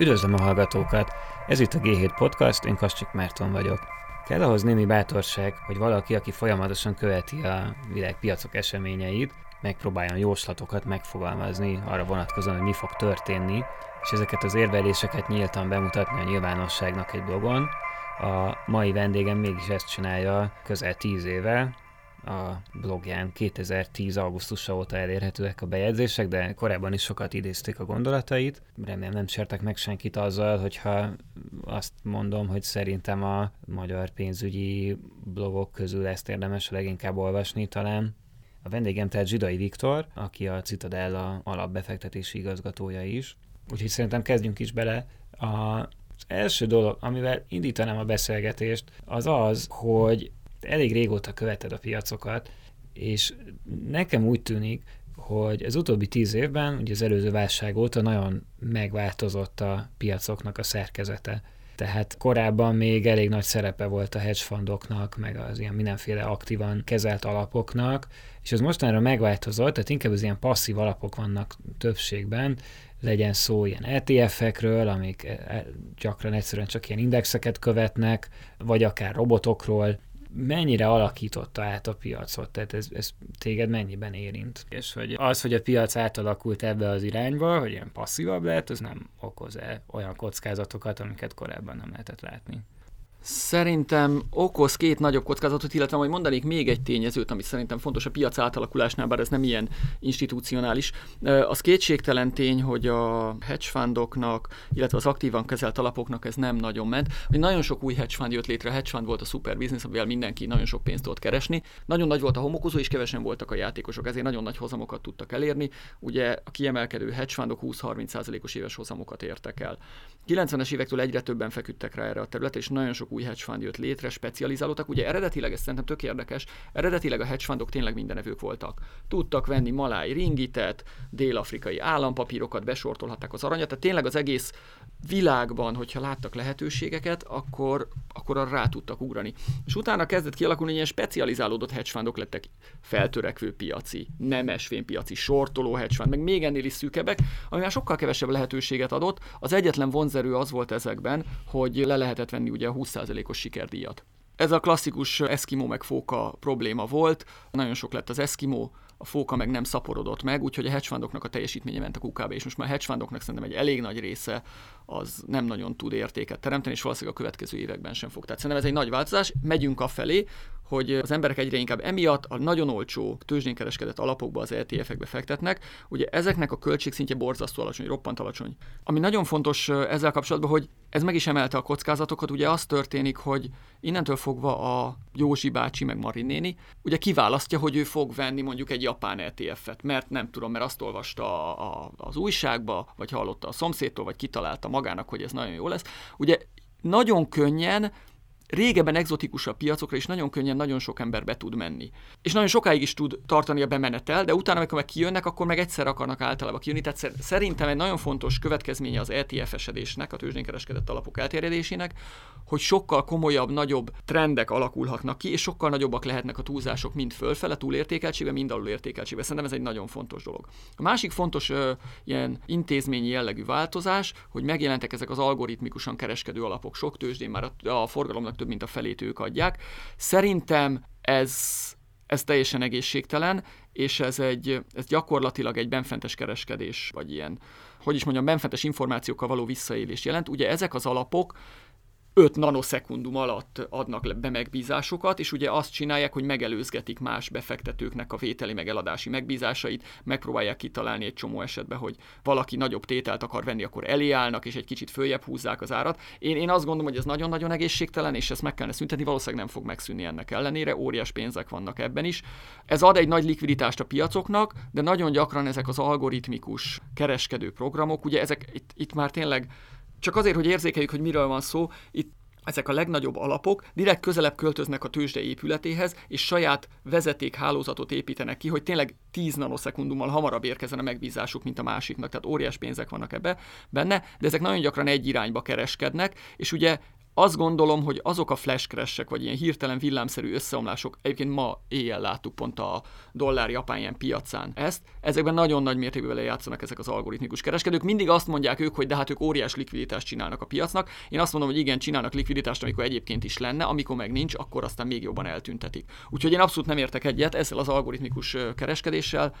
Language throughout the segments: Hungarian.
Üdvözlöm a hallgatókat! Ez itt a G7 Podcast, én Kascsik Márton vagyok. Kell ahhoz némi bátorság, hogy valaki, aki folyamatosan követi a világpiacok eseményeit, megpróbáljon jóslatokat megfogalmazni arra vonatkozóan, hogy mi fog történni, és ezeket az érveléseket nyíltan bemutatni a nyilvánosságnak egy blogon. A mai vendégem mégis ezt csinálja közel tíz éve, a blogján 2010. augusztusa óta elérhetőek a bejegyzések, de korábban is sokat idézték a gondolatait. Remélem nem sértek meg senkit azzal, hogyha azt mondom, hogy szerintem a magyar pénzügyi blogok közül ezt érdemes leginkább olvasni talán. A vendégem tehát Zsidai Viktor, aki a Citadella alapbefektetési igazgatója is. Úgyhogy szerintem kezdjünk is bele. A, az első dolog, amivel indítanám a beszélgetést, az az, hogy elég régóta követed a piacokat, és nekem úgy tűnik, hogy az utóbbi tíz évben, ugye az előző válság óta nagyon megváltozott a piacoknak a szerkezete. Tehát korábban még elég nagy szerepe volt a hedge fundoknak, meg az ilyen mindenféle aktívan kezelt alapoknak, és ez mostanra megváltozott, tehát inkább az ilyen passzív alapok vannak többségben, legyen szó ilyen ETF-ekről, amik e, e, gyakran egyszerűen csak ilyen indexeket követnek, vagy akár robotokról, mennyire alakította át a piacot? Tehát ez, ez téged mennyiben érint? És hogy az, hogy a piac átalakult ebbe az irányba, hogy ilyen passzívabb lett, az nem okoz-e olyan kockázatokat, amiket korábban nem lehetett látni? Szerintem okoz két nagyobb kockázatot, illetve majd mondanék még egy tényezőt, ami szerintem fontos a piac átalakulásnál, bár ez nem ilyen institucionális. Az kétségtelen tény, hogy a hedge fundoknak, illetve az aktívan kezelt alapoknak ez nem nagyon ment. Hogy nagyon sok új hedge fund jött létre, a hedge fund volt a szuper business, amivel mindenki nagyon sok pénzt tudott keresni. Nagyon nagy volt a homokozó, és kevesen voltak a játékosok, ezért nagyon nagy hozamokat tudtak elérni. Ugye a kiemelkedő hedge fundok 20-30%-os éves hozamokat értek el. 90-es évektől egyre többen feküdtek rá erre a területre, és nagyon sok új hedge fund jött létre, specializálódtak. Ugye eredetileg, ez szerintem tök érdekes, eredetileg a hedge fundok tényleg mindenevők voltak. Tudtak venni maláj ringitet, dél-afrikai állampapírokat, besortolhatták az aranyat, tehát tényleg az egész világban, hogyha láttak lehetőségeket, akkor, akkor arra rá tudtak ugrani. És utána kezdett kialakulni, ilyen specializálódott hedge fundok lettek feltörekvő piaci, nem piaci, sortoló hedge fund, meg még ennél is szűkebbek, ami már sokkal kevesebb lehetőséget adott. Az egyetlen vonzerő az volt ezekben, hogy le lehetett venni ugye a 20%-os sikerdíjat. Ez a klasszikus Eskimo meg fóka probléma volt, nagyon sok lett az Eskimo, a fóka meg nem szaporodott meg, úgyhogy a hedge fundoknak a teljesítménye ment a kukába, és most már a hedge fundoknak szerintem egy elég nagy része az nem nagyon tud értéket teremteni, és valószínűleg a következő években sem fog. Tehát szerintem ez egy nagy változás, megyünk a felé, hogy az emberek egyre inkább emiatt a nagyon olcsó tőzsdén kereskedett alapokba, az ETF-ekbe fektetnek. Ugye ezeknek a költségszintje borzasztó alacsony, roppant alacsony. Ami nagyon fontos ezzel kapcsolatban, hogy ez meg is emelte a kockázatokat. Ugye az történik, hogy innentől fogva a Józsi bácsi meg Marin néni, ugye kiválasztja, hogy ő fog venni mondjuk egy japán ETF-et, mert nem tudom, mert azt olvasta a, a, az újságba, vagy hallotta a szomszédtól, vagy kitalálta magának, hogy ez nagyon jó lesz. Ugye nagyon könnyen régebben exotikusabb piacokra is nagyon könnyen nagyon sok ember be tud menni. És nagyon sokáig is tud tartani a bemenetel, de utána, amikor meg kijönnek, akkor meg egyszer akarnak általában kijönni. Tehát szerintem egy nagyon fontos következménye az ETF esedésnek, a tőzsdén kereskedett alapok elterjedésének, hogy sokkal komolyabb, nagyobb trendek alakulhatnak ki, és sokkal nagyobbak lehetnek a túlzások mind fölfele, túlértékeltségbe, mind alulértékeltségbe. Szerintem ez egy nagyon fontos dolog. A másik fontos ö, ilyen intézményi jellegű változás, hogy megjelentek ezek az algoritmikusan kereskedő alapok. Sok tőzsdén már a, a forgalomnak több mint a felét ők adják. Szerintem ez, ez teljesen egészségtelen, és ez, egy, ez gyakorlatilag egy benfentes kereskedés, vagy ilyen, hogy is mondjam, benfentes információkkal való visszaélés jelent. Ugye ezek az alapok 5 nanoszekundum alatt adnak be megbízásokat, és ugye azt csinálják, hogy megelőzgetik más befektetőknek a vételi meg eladási megbízásait, megpróbálják kitalálni egy csomó esetben, hogy valaki nagyobb tételt akar venni, akkor elé állnak, és egy kicsit följebb húzzák az árat. Én, én azt gondolom, hogy ez nagyon-nagyon egészségtelen, és ezt meg kellene szüntetni, valószínűleg nem fog megszűnni ennek ellenére, óriás pénzek vannak ebben is. Ez ad egy nagy likviditást a piacoknak, de nagyon gyakran ezek az algoritmikus kereskedő programok, ugye ezek itt, itt már tényleg csak azért, hogy érzékeljük, hogy miről van szó, itt ezek a legnagyobb alapok direkt közelebb költöznek a tőzsde épületéhez, és saját vezetékhálózatot építenek ki, hogy tényleg 10 nanoszekundummal hamarabb érkezzen a megbízásuk, mint a másiknak, tehát óriás pénzek vannak ebbe benne, de ezek nagyon gyakran egy irányba kereskednek, és ugye azt gondolom, hogy azok a flash crash vagy ilyen hirtelen villámszerű összeomlások, egyébként ma éjjel láttuk pont a dollár japán piacán ezt, ezekben nagyon nagy mértékben lejátszanak ezek az algoritmikus kereskedők. Mindig azt mondják ők, hogy de hát ők óriás likviditást csinálnak a piacnak. Én azt mondom, hogy igen, csinálnak likviditást, amikor egyébként is lenne, amikor meg nincs, akkor aztán még jobban eltüntetik. Úgyhogy én abszolút nem értek egyet ezzel az algoritmikus kereskedéssel.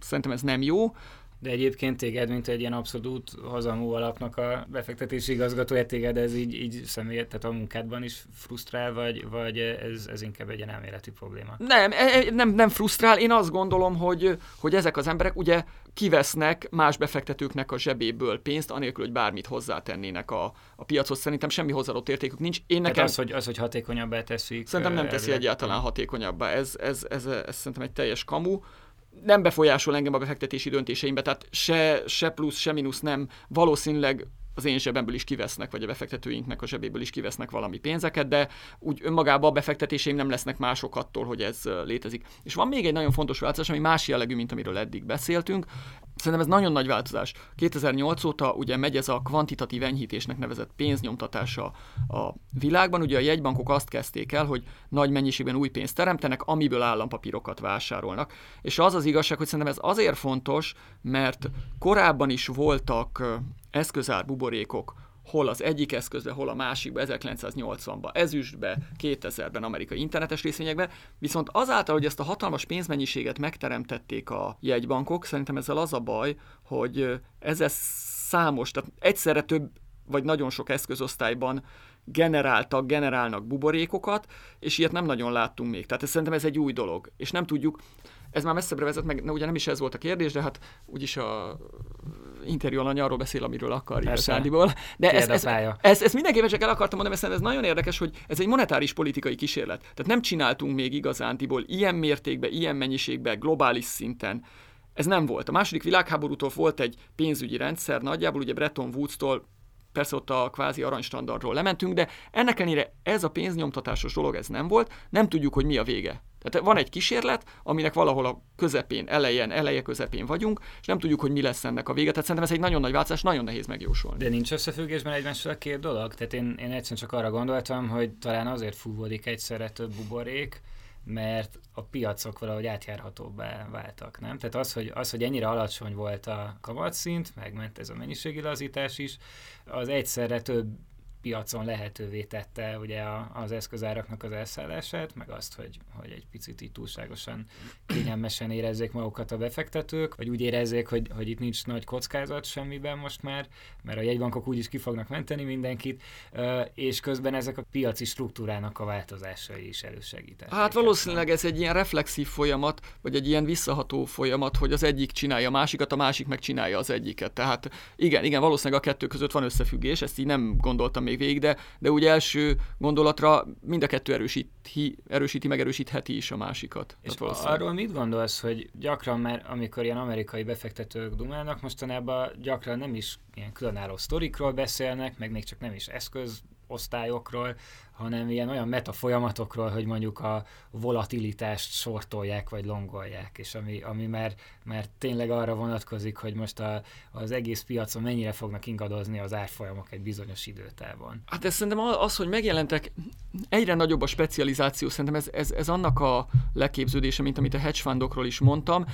Szerintem ez nem jó. De egyébként téged, mint egy ilyen abszolút hazamú alapnak a befektetési igazgatója, téged ez így, így személy, tehát a munkádban is frusztrál, vagy, vagy ez, ez inkább egy ilyen elméleti probléma? Nem, e, e, nem, nem frusztrál. Én azt gondolom, hogy, hogy ezek az emberek ugye kivesznek más befektetőknek a zsebéből pénzt, anélkül, hogy bármit hozzátennének a, a piachoz. Szerintem semmi hozzáadott értékük nincs. Én nekem... az, hogy, az, hogy hatékonyabbá teszik. Szerintem nem teszi egyáltalán hatékonyabbá. Ez, ez, ez, ez, ez szerintem egy teljes kamu nem befolyásol engem a befektetési döntéseimbe, tehát se, se plusz, se mínusz nem. Valószínűleg az én zsebemből is kivesznek, vagy a befektetőinknek a zsebéből is kivesznek valami pénzeket, de úgy önmagában a befektetéseim nem lesznek mások attól, hogy ez létezik. És van még egy nagyon fontos változás, ami más jellegű, mint amiről eddig beszéltünk. Szerintem ez nagyon nagy változás. 2008 óta ugye megy ez a kvantitatív enyhítésnek nevezett pénznyomtatása a világban. Ugye a jegybankok azt kezdték el, hogy nagy mennyiségben új pénzt teremtenek, amiből állampapírokat vásárolnak. És az az igazság, hogy szerintem ez azért fontos, mert korábban is voltak eszközár buborékok, hol az egyik eszközbe, hol a másikba, 1980-ban, ezüstbe, 2000-ben amerikai internetes részvényekbe, viszont azáltal, hogy ezt a hatalmas pénzmennyiséget megteremtették a jegybankok, szerintem ezzel az a baj, hogy ezzel számos, tehát egyszerre több vagy nagyon sok eszközosztályban generáltak, generálnak buborékokat, és ilyet nem nagyon láttunk még. Tehát ez, szerintem ez egy új dolog, és nem tudjuk, ez már messzebbre vezet, meg ugye nem is ez volt a kérdés, de hát úgyis a interjú alany arról beszél, amiről akar igazándiból. De ez, ez, ez, ez, mindenképpen csak el akartam mondani, mert ez nagyon érdekes, hogy ez egy monetáris politikai kísérlet. Tehát nem csináltunk még igazándiból ilyen mértékben, ilyen mennyiségben, globális szinten. Ez nem volt. A második világháborútól volt egy pénzügyi rendszer, nagyjából ugye Bretton Woods-tól persze ott a kvázi aranystandardról lementünk, de ennek ellenére ez a pénznyomtatásos dolog, ez nem volt, nem tudjuk, hogy mi a vége. Tehát van egy kísérlet, aminek valahol a közepén, elejen, eleje közepén vagyunk, és nem tudjuk, hogy mi lesz ennek a vége. Tehát szerintem ez egy nagyon nagy változás, nagyon nehéz megjósolni. De nincs összefüggésben egymással a két dolog? Tehát én, én egyszerűen csak arra gondoltam, hogy talán azért fúvódik egyszerre több buborék, mert a piacok valahogy átjárhatóbbá váltak, nem? Tehát az, hogy, az, hogy ennyire alacsony volt a kamatszint, megment ez a mennyiségi lazítás is, az egyszerre több piacon lehetővé tette ugye az eszközáraknak az elszállását, meg azt, hogy, hogy egy picit így túlságosan kényelmesen érezzék magukat a befektetők, vagy úgy érezzék, hogy, hogy itt nincs nagy kockázat semmiben most már, mert a jegybankok úgyis ki fognak menteni mindenkit, és közben ezek a piaci struktúrának a változásai is elősegítették. Hát valószínűleg ez egy ilyen reflexív folyamat, vagy egy ilyen visszaható folyamat, hogy az egyik csinálja a másikat, a másik meg csinálja az egyiket. Tehát igen, igen, valószínűleg a kettő között van összefüggés, ezt így nem gondoltam még végig, de, de úgy első gondolatra mind a kettő erősíti, erősíti megerősítheti is a másikat. És arról mit gondolsz, hogy gyakran már, amikor ilyen amerikai befektetők dumálnak, mostanában gyakran nem is ilyen különálló sztorikról beszélnek, meg még csak nem is eszköz osztályokról, hanem ilyen olyan meta folyamatokról, hogy mondjuk a volatilitást sortolják vagy longolják, és ami, ami már, már tényleg arra vonatkozik, hogy most a, az egész piacon mennyire fognak ingadozni az árfolyamok egy bizonyos időtávon. Hát ez szerintem az, hogy megjelentek, egyre nagyobb a specializáció, szerintem ez, ez, ez annak a leképződése, mint amit a hedge fundokról is mondtam,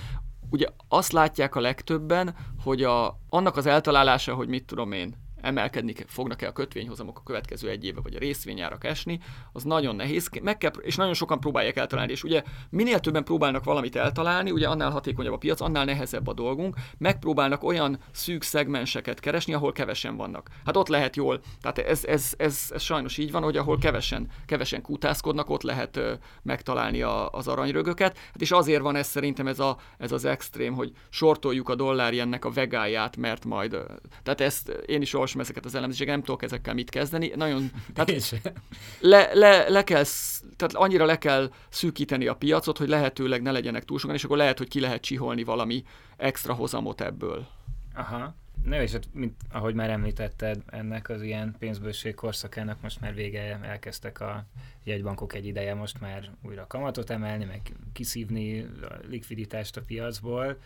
ugye azt látják a legtöbben, hogy a, annak az eltalálása, hogy mit tudom én, emelkedni fognak-e a kötvényhozamok a következő egy éve, vagy a részvényárak esni, az nagyon nehéz, meg kell, és nagyon sokan próbálják eltalálni, és ugye minél többen próbálnak valamit eltalálni, ugye annál hatékonyabb a piac, annál nehezebb a dolgunk, megpróbálnak olyan szűk szegmenseket keresni, ahol kevesen vannak. Hát ott lehet jól, tehát ez, ez, ez, ez sajnos így van, hogy ahol kevesen, kevesen kutászkodnak, ott lehet ö, megtalálni a, az aranyrögöket, hát és azért van ez szerintem ez, a, ez az extrém, hogy sortoljuk a dollárjennek a vegáját, mert majd, tehát ezt én is olvasom ezeket az elemzéseket, nem tudok ezekkel mit kezdeni. Nagyon, tehát le, le, le kell, tehát annyira le kell szűkíteni a piacot, hogy lehetőleg ne legyenek túl sokan, és akkor lehet, hogy ki lehet csiholni valami extra hozamot ebből. Aha. Ne, és hát, mint ahogy már említetted, ennek az ilyen pénzbőség korszakának most már vége, elkezdtek a jegybankok egy ideje most már újra kamatot emelni, meg kiszívni a likviditást a piacból,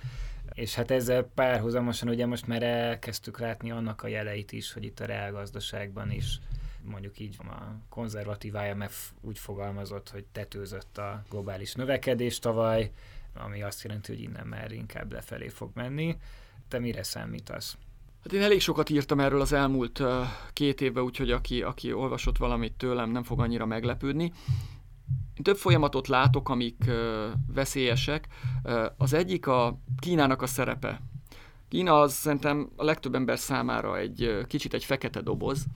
és hát ezzel párhuzamosan ugye most már elkezdtük látni annak a jeleit is, hogy itt a reálgazdaságban is mondjuk így a konzervatív IMF úgy fogalmazott, hogy tetőzött a globális növekedés tavaly, ami azt jelenti, hogy innen már inkább lefelé fog menni. Te mire számítasz? Hát én elég sokat írtam erről az elmúlt két évben, úgyhogy aki, aki olvasott valamit tőlem, nem fog annyira meglepődni. Több folyamatot látok, amik veszélyesek. Az egyik a Kínának a szerepe. Kína az szerintem a legtöbb ember számára egy kicsit egy fekete doboz,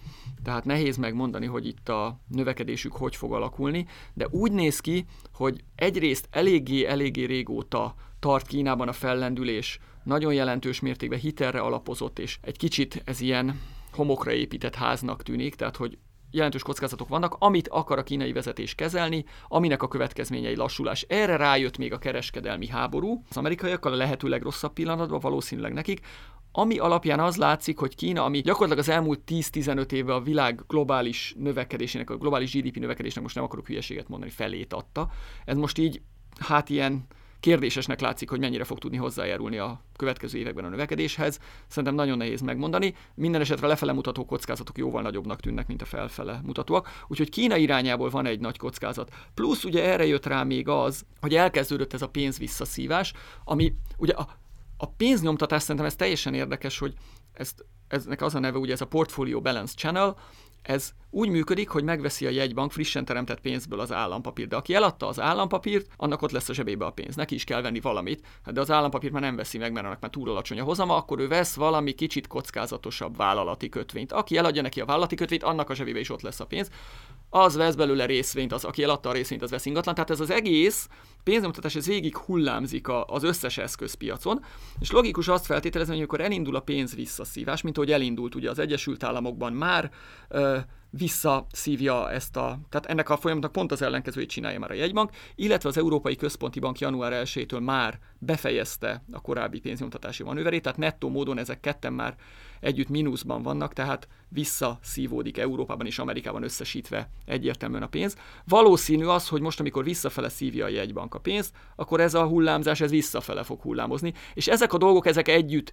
tehát nehéz megmondani, hogy itt a növekedésük hogy fog alakulni, de úgy néz ki, hogy egyrészt eléggé-eléggé régóta tart Kínában a fellendülés, nagyon jelentős mértékben hitelre alapozott, és egy kicsit ez ilyen homokra épített háznak tűnik, tehát hogy jelentős kockázatok vannak, amit akar a kínai vezetés kezelni, aminek a következményei lassulás. Erre rájött még a kereskedelmi háború, az amerikaiakkal a lehető legrosszabb pillanatban, valószínűleg nekik, ami alapján az látszik, hogy Kína, ami gyakorlatilag az elmúlt 10-15 évben a világ globális növekedésének, a globális GDP növekedésnek, most nem akarok hülyeséget mondani, felét adta. Ez most így, hát ilyen kérdésesnek látszik, hogy mennyire fog tudni hozzájárulni a következő években a növekedéshez. Szerintem nagyon nehéz megmondani. Minden esetre lefele mutató kockázatok jóval nagyobbnak tűnnek, mint a felfele mutatóak. Úgyhogy Kína irányából van egy nagy kockázat. Plusz ugye erre jött rá még az, hogy elkezdődött ez a pénz visszaszívás, ami ugye a, a pénznyomtatás szerintem ez teljesen érdekes, hogy ezt, eznek az a neve, ugye ez a Portfolio Balance Channel, ez úgy működik, hogy megveszi a jegybank frissen teremtett pénzből az állampapírt. De aki eladta az állampapírt, annak ott lesz a zsebébe a pénz. Neki is kell venni valamit, hát de az állampapírt már nem veszi meg, mert annak már túl alacsony a hozama, akkor ő vesz valami kicsit kockázatosabb vállalati kötvényt. Aki eladja neki a vállalati kötvényt, annak a zsebébe is ott lesz a pénz. Az vesz belőle részvényt, az, aki eladta a részvényt, az vesz ingatlan. Tehát ez az egész pénznyomtatás, ez végig hullámzik a, az összes eszközpiacon, és logikus azt feltételezni, hogy amikor elindul a pénz visszaszívás, mint ahogy elindult ugye az Egyesült Államokban már, ö, visszaszívja ezt a, tehát ennek a folyamatnak pont az ellenkezőjét csinálja már a jegybank, illetve az Európai Központi Bank január 1-től már befejezte a korábbi pénznyomtatási manőverét, tehát nettó módon ezek ketten már együtt mínuszban vannak, tehát visszaszívódik Európában és Amerikában összesítve egyértelműen a pénz. Valószínű az, hogy most, amikor visszafele szívja a jegybank a pénzt, akkor ez a hullámzás ez visszafele fog hullámozni, és ezek a dolgok ezek együtt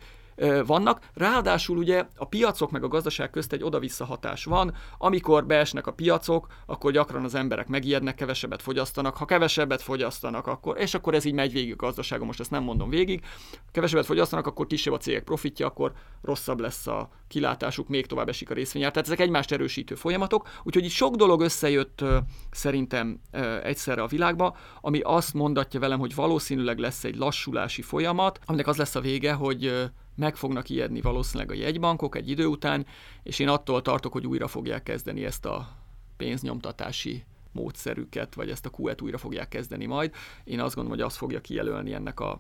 vannak. Ráadásul ugye a piacok meg a gazdaság közt egy oda-vissza hatás van. Amikor beesnek a piacok, akkor gyakran az emberek megijednek, kevesebbet fogyasztanak. Ha kevesebbet fogyasztanak, akkor, és akkor ez így megy végig a gazdaságon, most ezt nem mondom végig. Kevesebbet fogyasztanak, akkor kisebb a cégek profitja, akkor rosszabb lesz a kilátásuk, még tovább esik a részvényár. Tehát ezek egymást erősítő folyamatok. Úgyhogy itt sok dolog összejött szerintem egyszerre a világba, ami azt mondatja velem, hogy valószínűleg lesz egy lassulási folyamat, aminek az lesz a vége, hogy meg fognak ijedni valószínűleg a jegybankok egy idő után, és én attól tartok, hogy újra fogják kezdeni ezt a pénznyomtatási módszerüket, vagy ezt a QE-t újra fogják kezdeni majd. Én azt gondolom, hogy az fogja kijelölni ennek a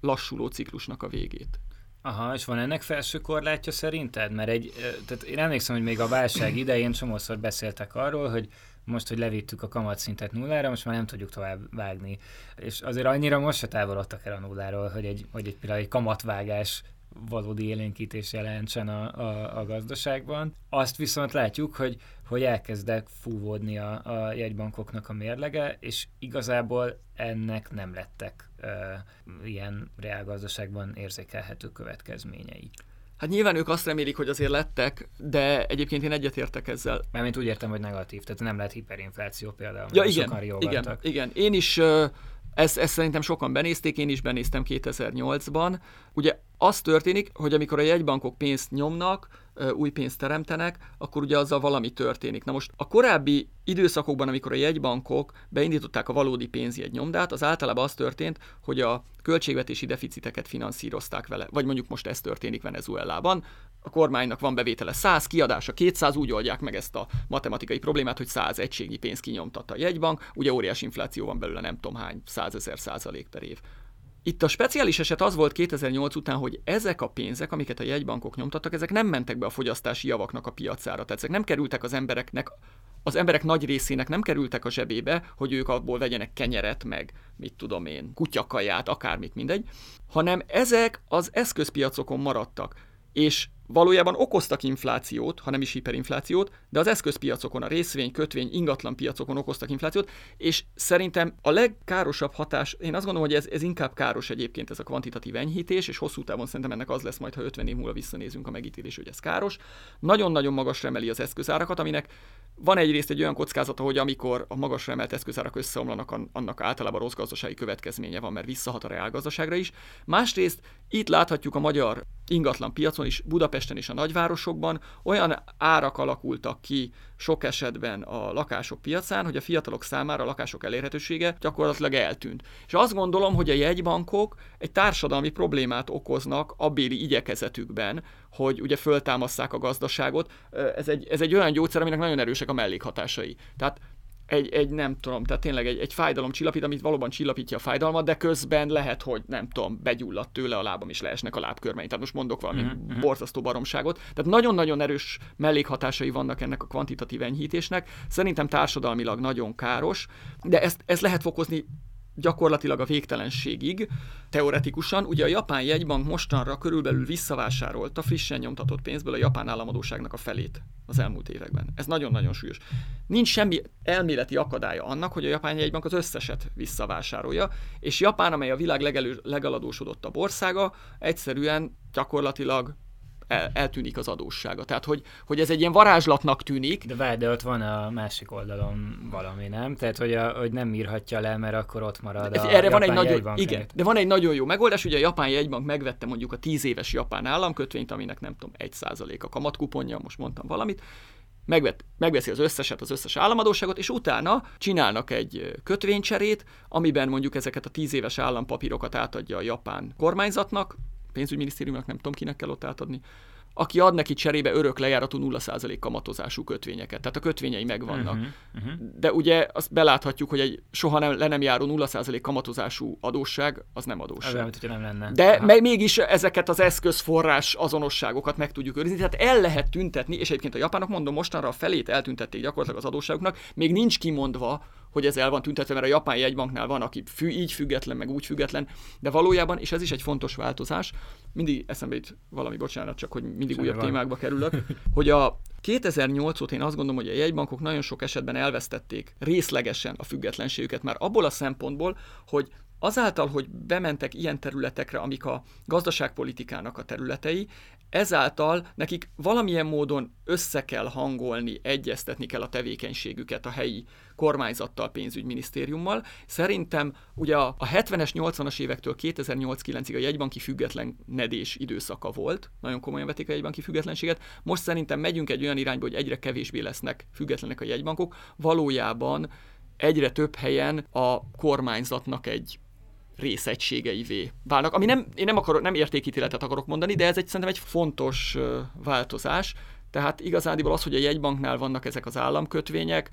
lassuló ciklusnak a végét. Aha, és van ennek felső korlátja szerinted? Mert egy, tehát én emlékszem, hogy még a válság idején csomószor beszéltek arról, hogy most, hogy levittük a kamatszintet nullára, most már nem tudjuk tovább vágni. És azért annyira most se távolodtak el a nulláról, hogy egy, hogy egy például egy kamatvágás valódi élénkítés jelentsen a, a, a gazdaságban. Azt viszont látjuk, hogy, hogy elkezdek fúvódni a, a jegybankoknak a mérlege, és igazából ennek nem lettek uh, ilyen reálgazdaságban érzékelhető következményei. Hát nyilván ők azt remélik, hogy azért lettek, de egyébként én egyetértek ezzel. Mármint úgy értem, hogy negatív, tehát nem lehet hiperinfláció például. Ja, igen, igen, igen. Én is ezt, ezt szerintem sokan benézték, én is benéztem 2008-ban. Ugye az történik, hogy amikor a jegybankok pénzt nyomnak, új pénzt teremtenek, akkor ugye azzal valami történik. Na most a korábbi időszakokban, amikor a jegybankok beindították a valódi pénzjegy nyomdát, az általában az történt, hogy a költségvetési deficiteket finanszírozták vele. Vagy mondjuk most ez történik Venezuelában. A kormánynak van bevétele 100, kiadása 200, úgy oldják meg ezt a matematikai problémát, hogy 100 egységnyi pénzt kinyomtat a jegybank, ugye óriási infláció van belőle nem tudom hány, 100 ezer százalék per év. Itt a speciális eset az volt 2008 után, hogy ezek a pénzek, amiket a jegybankok nyomtattak, ezek nem mentek be a fogyasztási javaknak a piacára. Tehát ezek nem kerültek az embereknek, az emberek nagy részének nem kerültek a zsebébe, hogy ők abból vegyenek kenyeret, meg mit tudom én, kutyakaját, akármit, mindegy, hanem ezek az eszközpiacokon maradtak. És valójában okoztak inflációt, ha nem is hiperinflációt, de az eszközpiacokon, a részvény, kötvény, ingatlan piacokon okoztak inflációt, és szerintem a legkárosabb hatás, én azt gondolom, hogy ez, ez inkább káros egyébként ez a kvantitatív enyhítés, és hosszú távon szerintem ennek az lesz majd, ha 50 év múlva visszanézünk a megítélés, hogy ez káros. Nagyon-nagyon magasra emeli az eszközárakat, aminek van egyrészt egy olyan kockázata, hogy amikor a magasra emelt eszközárak összeomlanak, annak általában rossz gazdasági következménye van, mert visszahat a reálgazdaságra is. Másrészt itt láthatjuk a magyar ingatlan piacon is, Budapesten és a nagyvárosokban olyan árak alakultak ki sok esetben a lakások piacán, hogy a fiatalok számára a lakások elérhetősége gyakorlatilag eltűnt. És azt gondolom, hogy a jegybankok egy társadalmi problémát okoznak a béli igyekezetükben, hogy ugye föltámasszák a gazdaságot. Ez egy, ez egy olyan gyógyszer, aminek nagyon erősek a mellékhatásai. Tehát egy, egy nem tudom, tehát tényleg egy, egy fájdalom csillapít, amit valóban csillapítja a fájdalmat, de közben lehet, hogy nem tudom, begyulladt tőle a lábam, és leesnek a lábkörmeim. Tehát most mondok valami uh-huh. borzasztó baromságot. Tehát nagyon-nagyon erős mellékhatásai vannak ennek a kvantitatív enyhítésnek. Szerintem társadalmilag nagyon káros, de ezt, ezt lehet fokozni gyakorlatilag a végtelenségig, teoretikusan. Ugye a japán jegybank mostanra körülbelül visszavásárolta frissen nyomtatott pénzből a japán államadóságnak a felét az elmúlt években. Ez nagyon-nagyon súlyos. Nincs semmi elméleti akadálya annak, hogy a japán jegybank az összeset visszavásárolja, és Japán, amely a világ legelő, legaladósodottabb országa, egyszerűen gyakorlatilag el, eltűnik az adóssága. Tehát, hogy, hogy ez egy ilyen varázslatnak tűnik. De várj, de ott van a másik oldalon valami, nem? Tehát, hogy, a, hogy nem írhatja le, mert akkor ott marad a Erre van egy nagyon, igen, de van egy nagyon jó megoldás. Ugye a japán jegybank megvette mondjuk a 10 éves japán államkötvényt, aminek nem tudom, 1% a kamatkuponja, most mondtam valamit, megvet, megveszi az összeset, az összes államadóságot, és utána csinálnak egy kötvénycserét, amiben mondjuk ezeket a tíz éves állampapírokat átadja a japán kormányzatnak, pénzügyminisztériumnak, nem tudom kinek kell ott átadni, aki ad neki cserébe örök lejáratú 0% kamatozású kötvényeket. Tehát a kötvényei megvannak. Uh-huh, uh-huh. De ugye azt beláthatjuk, hogy egy soha nem, le nem járó 0% kamatozású adósság, az nem adósság. Az nem lenne. De Aha. mégis ezeket az eszközforrás azonosságokat meg tudjuk őrizni. Tehát el lehet tüntetni, és egyébként a japánok, mondom, mostanra a felét eltüntették gyakorlatilag az adósságoknak, még nincs kimondva, hogy ez el van tüntetve, mert a japán jegybanknál van, aki fű, így független, meg úgy független, de valójában, és ez is egy fontos változás, mindig eszembe itt valami, bocsánat, csak hogy mindig Semmi újabb van. témákba kerülök, hogy a 2008 óta én azt gondolom, hogy a jegybankok nagyon sok esetben elvesztették részlegesen a függetlenségüket, már abból a szempontból, hogy azáltal, hogy bementek ilyen területekre, amik a gazdaságpolitikának a területei, ezáltal nekik valamilyen módon össze kell hangolni, egyeztetni kell a tevékenységüket a helyi kormányzattal, pénzügyminisztériummal. Szerintem ugye a 70-es, 80-as évektől 2008-9-ig a jegybanki függetlenedés időszaka volt, nagyon komolyan vetik a jegybanki függetlenséget. Most szerintem megyünk egy olyan irányba, hogy egyre kevésbé lesznek függetlenek a jegybankok. Valójában egyre több helyen a kormányzatnak egy részegységeivé válnak, ami nem, én nem, akarok, nem értékítéletet akarok mondani, de ez egy szerintem egy fontos változás. Tehát igazándiból az, hogy a jegybanknál vannak ezek az államkötvények,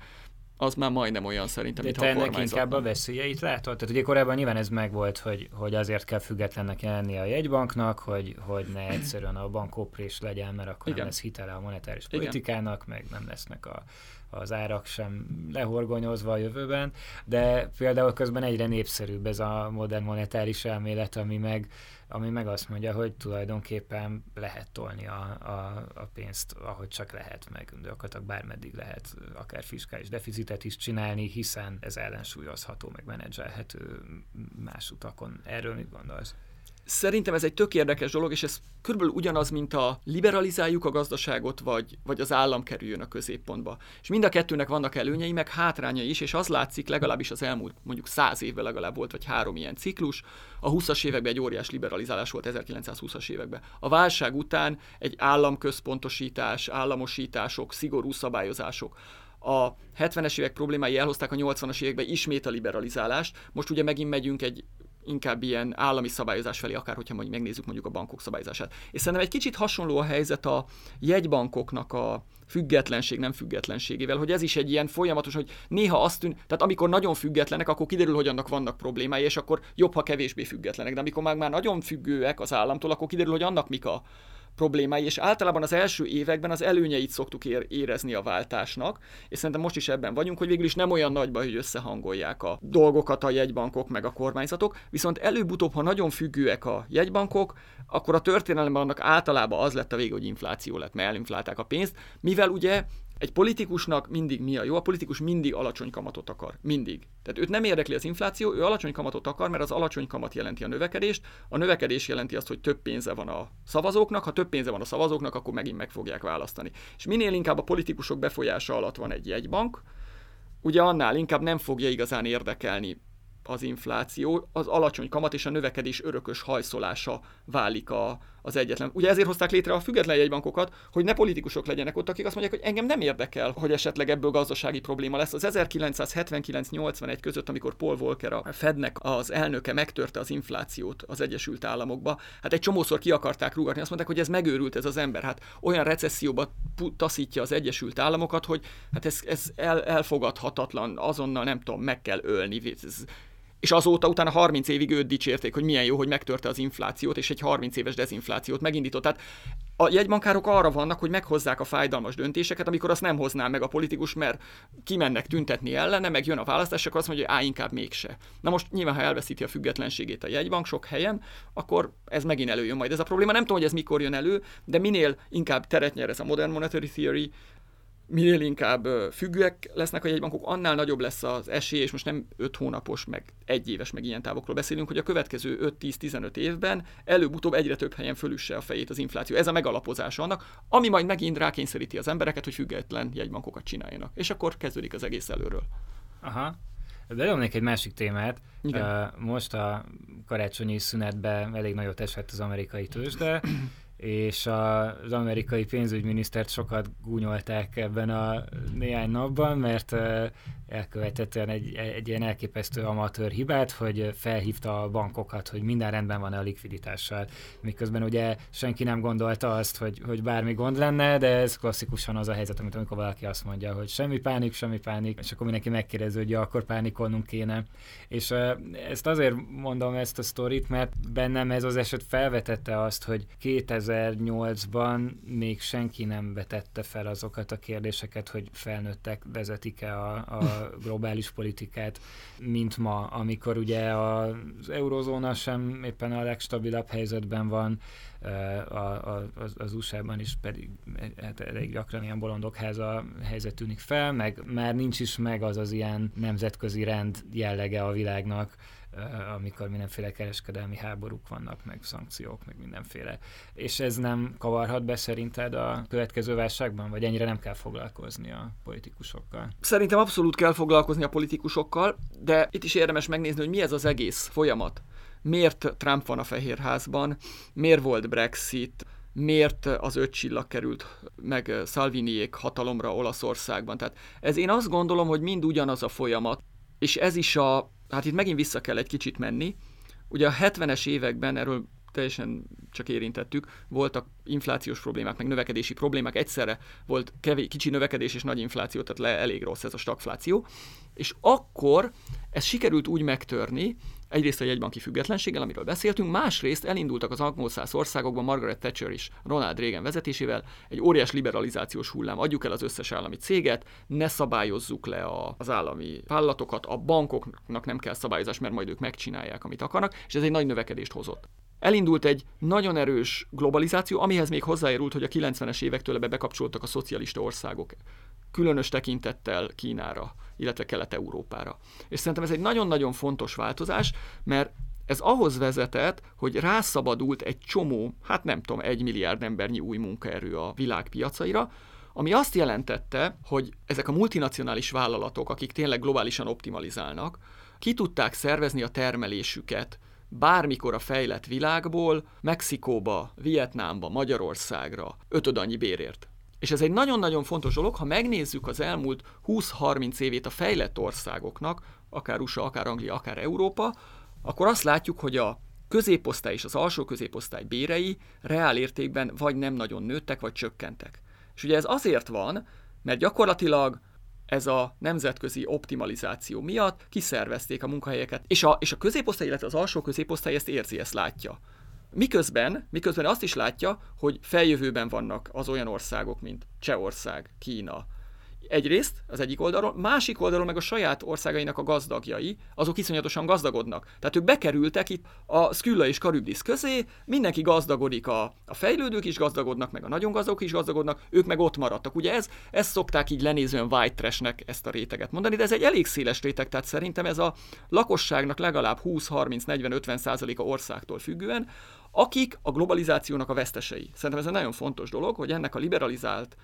az már majdnem olyan szerintem, mint a ennek inkább a veszélyeit látod? Tehát ugye korábban nyilván ez megvolt, hogy, hogy azért kell függetlennek jelenni a jegybanknak, hogy, hogy ne egyszerűen a bankoprés legyen, mert akkor Igen. nem lesz hitele a monetáris politikának, Igen. meg nem lesznek a, az árak sem lehorgonyozva a jövőben, de például közben egyre népszerűbb ez a modern monetáris elmélet, ami meg, ami meg azt mondja, hogy tulajdonképpen lehet tolni a, a, a pénzt, ahogy csak lehet, meg gyakorlatilag bármeddig lehet akár fiskális deficitet is csinálni, hiszen ez ellensúlyozható, meg menedzselhető más utakon. Erről mit gondolsz? Szerintem ez egy tök érdekes dolog, és ez körülbelül ugyanaz, mint a liberalizáljuk a gazdaságot, vagy, vagy az állam kerüljön a középpontba. És mind a kettőnek vannak előnyei, meg hátrányai is, és az látszik, legalábbis az elmúlt mondjuk száz évben legalább volt, vagy három ilyen ciklus. A 20-as években egy óriás liberalizálás volt 1920-as években. A válság után egy államközpontosítás, államosítások, szigorú szabályozások a 70-es évek problémái elhozták a 80-as években ismét a liberalizálást. Most ugye megint megyünk egy inkább ilyen állami szabályozás felé, akár hogyha mondjuk megnézzük mondjuk a bankok szabályozását. És szerintem egy kicsit hasonló a helyzet a jegybankoknak a függetlenség, nem függetlenségével, hogy ez is egy ilyen folyamatos, hogy néha azt tűn, tehát amikor nagyon függetlenek, akkor kiderül, hogy annak vannak problémái, és akkor jobb, ha kevésbé függetlenek, de amikor már, már nagyon függőek az államtól, akkor kiderül, hogy annak mik a problémái, és általában az első években az előnyeit szoktuk érezni a váltásnak, és szerintem most is ebben vagyunk, hogy végül is nem olyan nagy baj, hogy összehangolják a dolgokat a jegybankok meg a kormányzatok, viszont előbb-utóbb, ha nagyon függőek a jegybankok, akkor a történelemben annak általában az lett a vége, hogy infláció lett, mert elinflálták a pénzt, mivel ugye egy politikusnak mindig mi a jó? A politikus mindig alacsony kamatot akar. Mindig. Tehát őt nem érdekli az infláció, ő alacsony kamatot akar, mert az alacsony kamat jelenti a növekedést, a növekedés jelenti azt, hogy több pénze van a szavazóknak, ha több pénze van a szavazóknak, akkor megint meg fogják választani. És minél inkább a politikusok befolyása alatt van egy jegybank, ugye annál inkább nem fogja igazán érdekelni az infláció, az alacsony kamat és a növekedés örökös hajszolása válik a, az egyetlen. Ugye ezért hozták létre a független jegybankokat, hogy ne politikusok legyenek ott, akik azt mondják, hogy engem nem érdekel, hogy esetleg ebből gazdasági probléma lesz. Az 1979-81 között, amikor Paul Volcker a Fednek az elnöke megtörte az inflációt az Egyesült Államokba, hát egy csomószor ki akarták rúgatni, azt mondták, hogy ez megőrült ez az ember. Hát olyan recesszióba taszítja az Egyesült Államokat, hogy hát ez, ez el, elfogadhatatlan, azonnal nem tudom, meg kell ölni. Ez, és azóta utána 30 évig őt dicsérték, hogy milyen jó, hogy megtörte az inflációt, és egy 30 éves dezinflációt megindított. Tehát a jegybankárok arra vannak, hogy meghozzák a fájdalmas döntéseket, amikor azt nem hozná meg a politikus, mert kimennek tüntetni ellene, meg jön a választás, akkor azt mondja, hogy á, inkább mégse. Na most nyilván, ha elveszíti a függetlenségét a jegybank sok helyen, akkor ez megint előjön majd ez a probléma. Nem tudom, hogy ez mikor jön elő, de minél inkább teret nyer ez a Modern Monetary Theory, minél inkább függőek lesznek a jegybankok, annál nagyobb lesz az esély, és most nem 5 hónapos, meg egy éves, meg ilyen távokról beszélünk, hogy a következő 5-10-15 évben előbb-utóbb egyre több helyen fölüsse a fejét az infláció. Ez a megalapozása annak, ami majd megint rákényszeríti az embereket, hogy független jegybankokat csináljanak. És akkor kezdődik az egész előről. Aha. De egy másik témát. Igen. Most a karácsonyi szünetben elég nagyot esett az amerikai tőzsde, és az amerikai pénzügyminisztert sokat gúnyolták ebben a néhány napban, mert elkövetett egy, egy ilyen elképesztő amatőr hibát, hogy felhívta a bankokat, hogy minden rendben van-e a likviditással. Miközben ugye senki nem gondolta azt, hogy, hogy bármi gond lenne, de ez klasszikusan az a helyzet, amit amikor valaki azt mondja, hogy semmi pánik, semmi pánik, és akkor mindenki megkérdezi, hogy ja, akkor pánikolnunk kéne. És ezt azért mondom ezt a sztorit, mert bennem ez az eset felvetette azt, hogy 2008-ban még senki nem vetette fel azokat a kérdéseket, hogy felnőttek vezetik-e a, a globális politikát, mint ma, amikor ugye az eurozóna sem éppen a legstabilabb helyzetben van, a, a, az, az USA-ban is pedig hát elég gyakran ilyen bolondokháza helyzet tűnik fel, meg már nincs is meg az az ilyen nemzetközi rend jellege a világnak, amikor mindenféle kereskedelmi háborúk vannak, meg szankciók, meg mindenféle. És ez nem kavarhat be szerinted a következő válságban, vagy ennyire nem kell foglalkozni a politikusokkal? Szerintem abszolút kell foglalkozni a politikusokkal, de itt is érdemes megnézni, hogy mi ez az egész folyamat. Miért Trump van a Fehérházban, miért volt Brexit, miért az öt csillag került meg Salviniék hatalomra Olaszországban. Tehát ez én azt gondolom, hogy mind ugyanaz a folyamat, és ez is a hát itt megint vissza kell egy kicsit menni. Ugye a 70-es években, erről teljesen csak érintettük, voltak inflációs problémák, meg növekedési problémák, egyszerre volt kevés, kicsi növekedés és nagy infláció, tehát le, elég rossz ez a stagfláció, és akkor ez sikerült úgy megtörni, Egyrészt a jegybanki függetlenséggel, amiről beszéltünk, másrészt elindultak az angol országokban Margaret Thatcher és Ronald Reagan vezetésével egy óriás liberalizációs hullám. Adjuk el az összes állami céget, ne szabályozzuk le a, az állami vállalatokat, a bankoknak nem kell szabályozás, mert majd ők megcsinálják, amit akarnak, és ez egy nagy növekedést hozott. Elindult egy nagyon erős globalizáció, amihez még hozzájárult, hogy a 90-es évektől ebbe bekapcsoltak a szocialista országok különös tekintettel Kínára, illetve Kelet-Európára. És szerintem ez egy nagyon-nagyon fontos változás, mert ez ahhoz vezetett, hogy rászabadult egy csomó, hát nem tudom, egy milliárd embernyi új munkaerő a világpiacaira, ami azt jelentette, hogy ezek a multinacionális vállalatok, akik tényleg globálisan optimalizálnak, ki tudták szervezni a termelésüket bármikor a fejlett világból Mexikóba, Vietnámba, Magyarországra ötöd annyi bérért. És ez egy nagyon-nagyon fontos dolog, ha megnézzük az elmúlt 20-30 évét a fejlett országoknak, akár USA, akár Anglia, akár Európa, akkor azt látjuk, hogy a középosztály és az alsó középosztály bérei reál értékben vagy nem nagyon nőttek, vagy csökkentek. És ugye ez azért van, mert gyakorlatilag ez a nemzetközi optimalizáció miatt kiszervezték a munkahelyeket, és a, és a középosztály, illetve az alsó középosztály ezt érzi, ezt látja Miközben, miközben azt is látja, hogy feljövőben vannak az olyan országok, mint Csehország, Kína, Egyrészt az egyik oldalról, másik oldalról meg a saját országainak a gazdagjai, azok iszonyatosan gazdagodnak. Tehát ők bekerültek itt a Skylla és Karibdis közé, mindenki gazdagodik, a, a fejlődők is gazdagodnak, meg a nagyon gazdagok is gazdagodnak, ők meg ott maradtak. Ugye ez, ezt szokták így lenézően white trashnek ezt a réteget mondani, de ez egy elég széles réteg, tehát szerintem ez a lakosságnak legalább 20-30-40-50 százaléka országtól függően, akik a globalizációnak a vesztesei. Szerintem ez egy nagyon fontos dolog, hogy ennek a liberalizált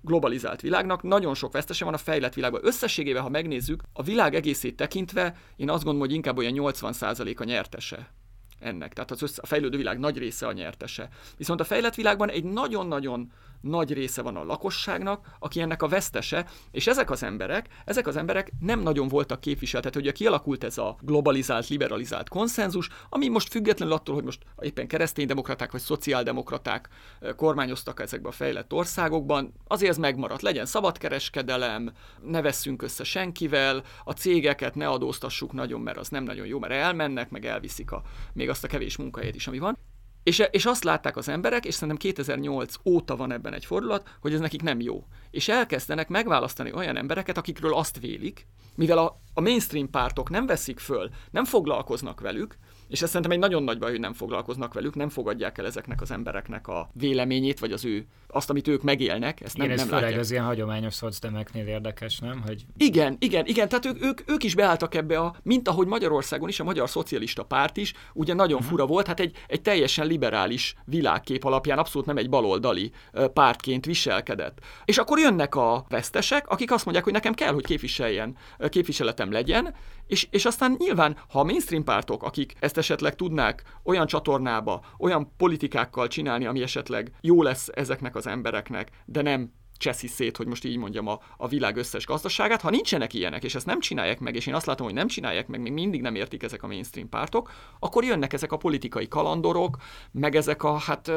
globalizált világnak nagyon sok vesztese van a fejlett világban. Összességében, ha megnézzük, a világ egészét tekintve, én azt gondolom, hogy inkább olyan 80% a nyertese ennek. Tehát az össze, a fejlődő világ nagy része a nyertese. Viszont a fejlett világban egy nagyon-nagyon nagy része van a lakosságnak, aki ennek a vesztese, és ezek az emberek, ezek az emberek nem nagyon voltak képviseltető, ugye kialakult ez a globalizált, liberalizált konszenzus, ami most függetlenül attól, hogy most éppen kereszténydemokraták vagy szociáldemokraták kormányoztak ezekben a fejlett országokban, azért ez megmaradt. Legyen szabadkereskedelem, ne vesszünk össze senkivel, a cégeket ne adóztassuk nagyon, mert az nem nagyon jó, mert elmennek, meg elviszik a, még azt a kevés munkahelyet is, ami van. És, és azt látták az emberek, és szerintem 2008 óta van ebben egy fordulat, hogy ez nekik nem jó. És elkezdenek megválasztani olyan embereket, akikről azt vélik, mivel a, a mainstream pártok nem veszik föl, nem foglalkoznak velük, és ez szerintem egy nagyon nagy baj, hogy nem foglalkoznak velük, nem fogadják el ezeknek az embereknek a véleményét, vagy az ő, azt, amit ők megélnek, ezt nem, igen, ez nem látják. az ilyen hagyományos szocdemeknél érdekes, nem? Hogy... Igen, igen, igen, tehát ők, ők, ők is beálltak ebbe a, mint ahogy Magyarországon is, a Magyar Szocialista Párt is, ugye nagyon uh-huh. fura volt, hát egy, egy teljesen liberális világkép alapján abszolút nem egy baloldali pártként viselkedett. És akkor jönnek a vesztesek, akik azt mondják, hogy nekem kell, hogy képviseljen, képviseletem legyen, és, és aztán nyilván, ha a mainstream pártok, akik ezt esetleg tudnák olyan csatornába, olyan politikákkal csinálni, ami esetleg jó lesz ezeknek az embereknek, de nem cseszi szét, hogy most így mondjam, a, a világ összes gazdaságát. Ha nincsenek ilyenek, és ezt nem csinálják meg, és én azt látom, hogy nem csinálják meg, még mindig nem értik ezek a mainstream pártok, akkor jönnek ezek a politikai kalandorok, meg ezek a, hát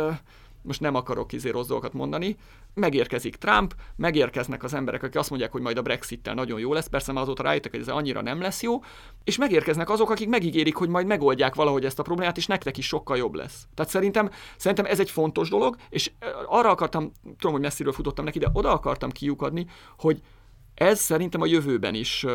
most nem akarok izé rossz dolgokat mondani, megérkezik Trump, megérkeznek az emberek, akik azt mondják, hogy majd a Brexit-tel nagyon jó lesz, persze már azóta rájöttek, hogy ez annyira nem lesz jó, és megérkeznek azok, akik megígérik, hogy majd megoldják valahogy ezt a problémát, és nektek is sokkal jobb lesz. Tehát szerintem, szerintem ez egy fontos dolog, és arra akartam, tudom, hogy messziről futottam neki, de oda akartam kiukadni, hogy ez szerintem a jövőben is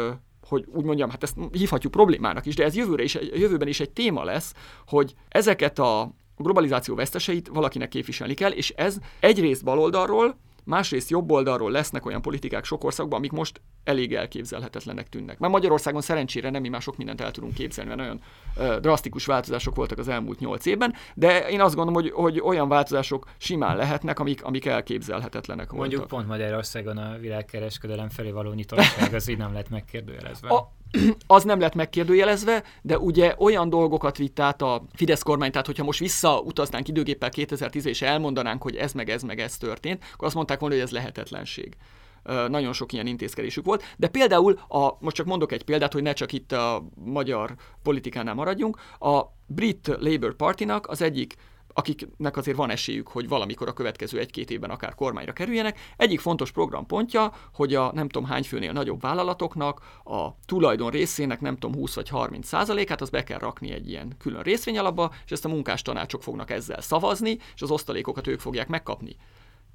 hogy úgy mondjam, hát ezt hívhatjuk problémának is, de ez jövőre is, jövőben is egy téma lesz, hogy ezeket a a globalizáció veszteseit valakinek képviselni kell, és ez egyrészt baloldalról, másrészt jobb oldalról lesznek olyan politikák sok országban, amik most elég elképzelhetetlenek tűnnek. Már Magyarországon szerencsére nem mi már sok mindent el tudunk képzelni, mert nagyon ö, drasztikus változások voltak az elmúlt nyolc évben, de én azt gondolom, hogy, hogy olyan változások simán lehetnek, amik, amik elképzelhetetlenek voltak. Mondjuk pont Magyarországon a világkereskedelem felé való nyitottság az így nem lett megkérdőjelezve. A, az nem lett megkérdőjelezve, de ugye olyan dolgokat vitt át a Fidesz kormány, tehát hogyha most visszautaznánk időgéppel 2010 és elmondanánk, hogy ez meg ez meg ez történt, akkor azt mondták volna, hogy ez lehetetlenség. Nagyon sok ilyen intézkedésük volt, de például, a, most csak mondok egy példát, hogy ne csak itt a magyar politikánál maradjunk, a brit Labour Partynak az egyik akiknek azért van esélyük, hogy valamikor a következő egy-két évben akár kormányra kerüljenek. Egyik fontos programpontja, hogy a nem tudom hány főnél nagyobb vállalatoknak a tulajdon részének nem tudom 20 vagy 30 százalékát, az be kell rakni egy ilyen külön részvényalapba, és ezt a munkás tanácsok fognak ezzel szavazni, és az osztalékokat ők fogják megkapni.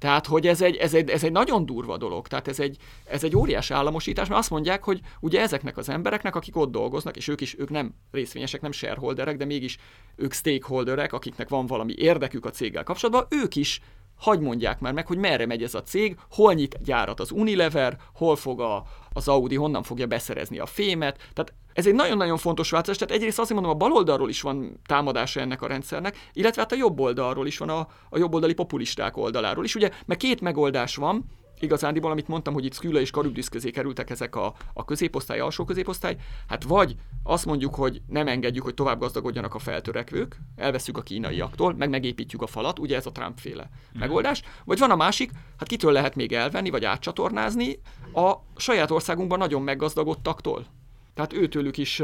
Tehát, hogy ez egy, ez egy, ez egy nagyon durva dolog, tehát ez egy, ez egy óriási államosítás, mert azt mondják, hogy ugye ezeknek az embereknek, akik ott dolgoznak, és ők is, ők nem részvényesek, nem shareholderek, de mégis ők stakeholderek, akiknek van valami érdekük a céggel kapcsolatban, ők is hagy mondják már meg, hogy merre megy ez a cég, hol nyit gyárat az Unilever, hol fog a, az Audi, honnan fogja beszerezni a fémet. Tehát ez egy nagyon-nagyon fontos változás, tehát egyrészt azt mondom, a baloldalról is van támadása ennek a rendszernek, illetve hát a jobb oldalról is van, a, a jobboldali populisták oldaláról is, ugye, mert két megoldás van, igazándiból, amit mondtam, hogy itt Sküla és Karibdis közé kerültek ezek a, a középosztály, alsó középosztály, hát vagy azt mondjuk, hogy nem engedjük, hogy tovább gazdagodjanak a feltörekvők, elveszük a kínaiaktól, meg megépítjük a falat, ugye ez a Trump-féle mm. megoldás, vagy van a másik, hát kitől lehet még elvenni, vagy átcsatornázni a saját országunkban nagyon meggazdagodtaktól. Tehát őtőlük is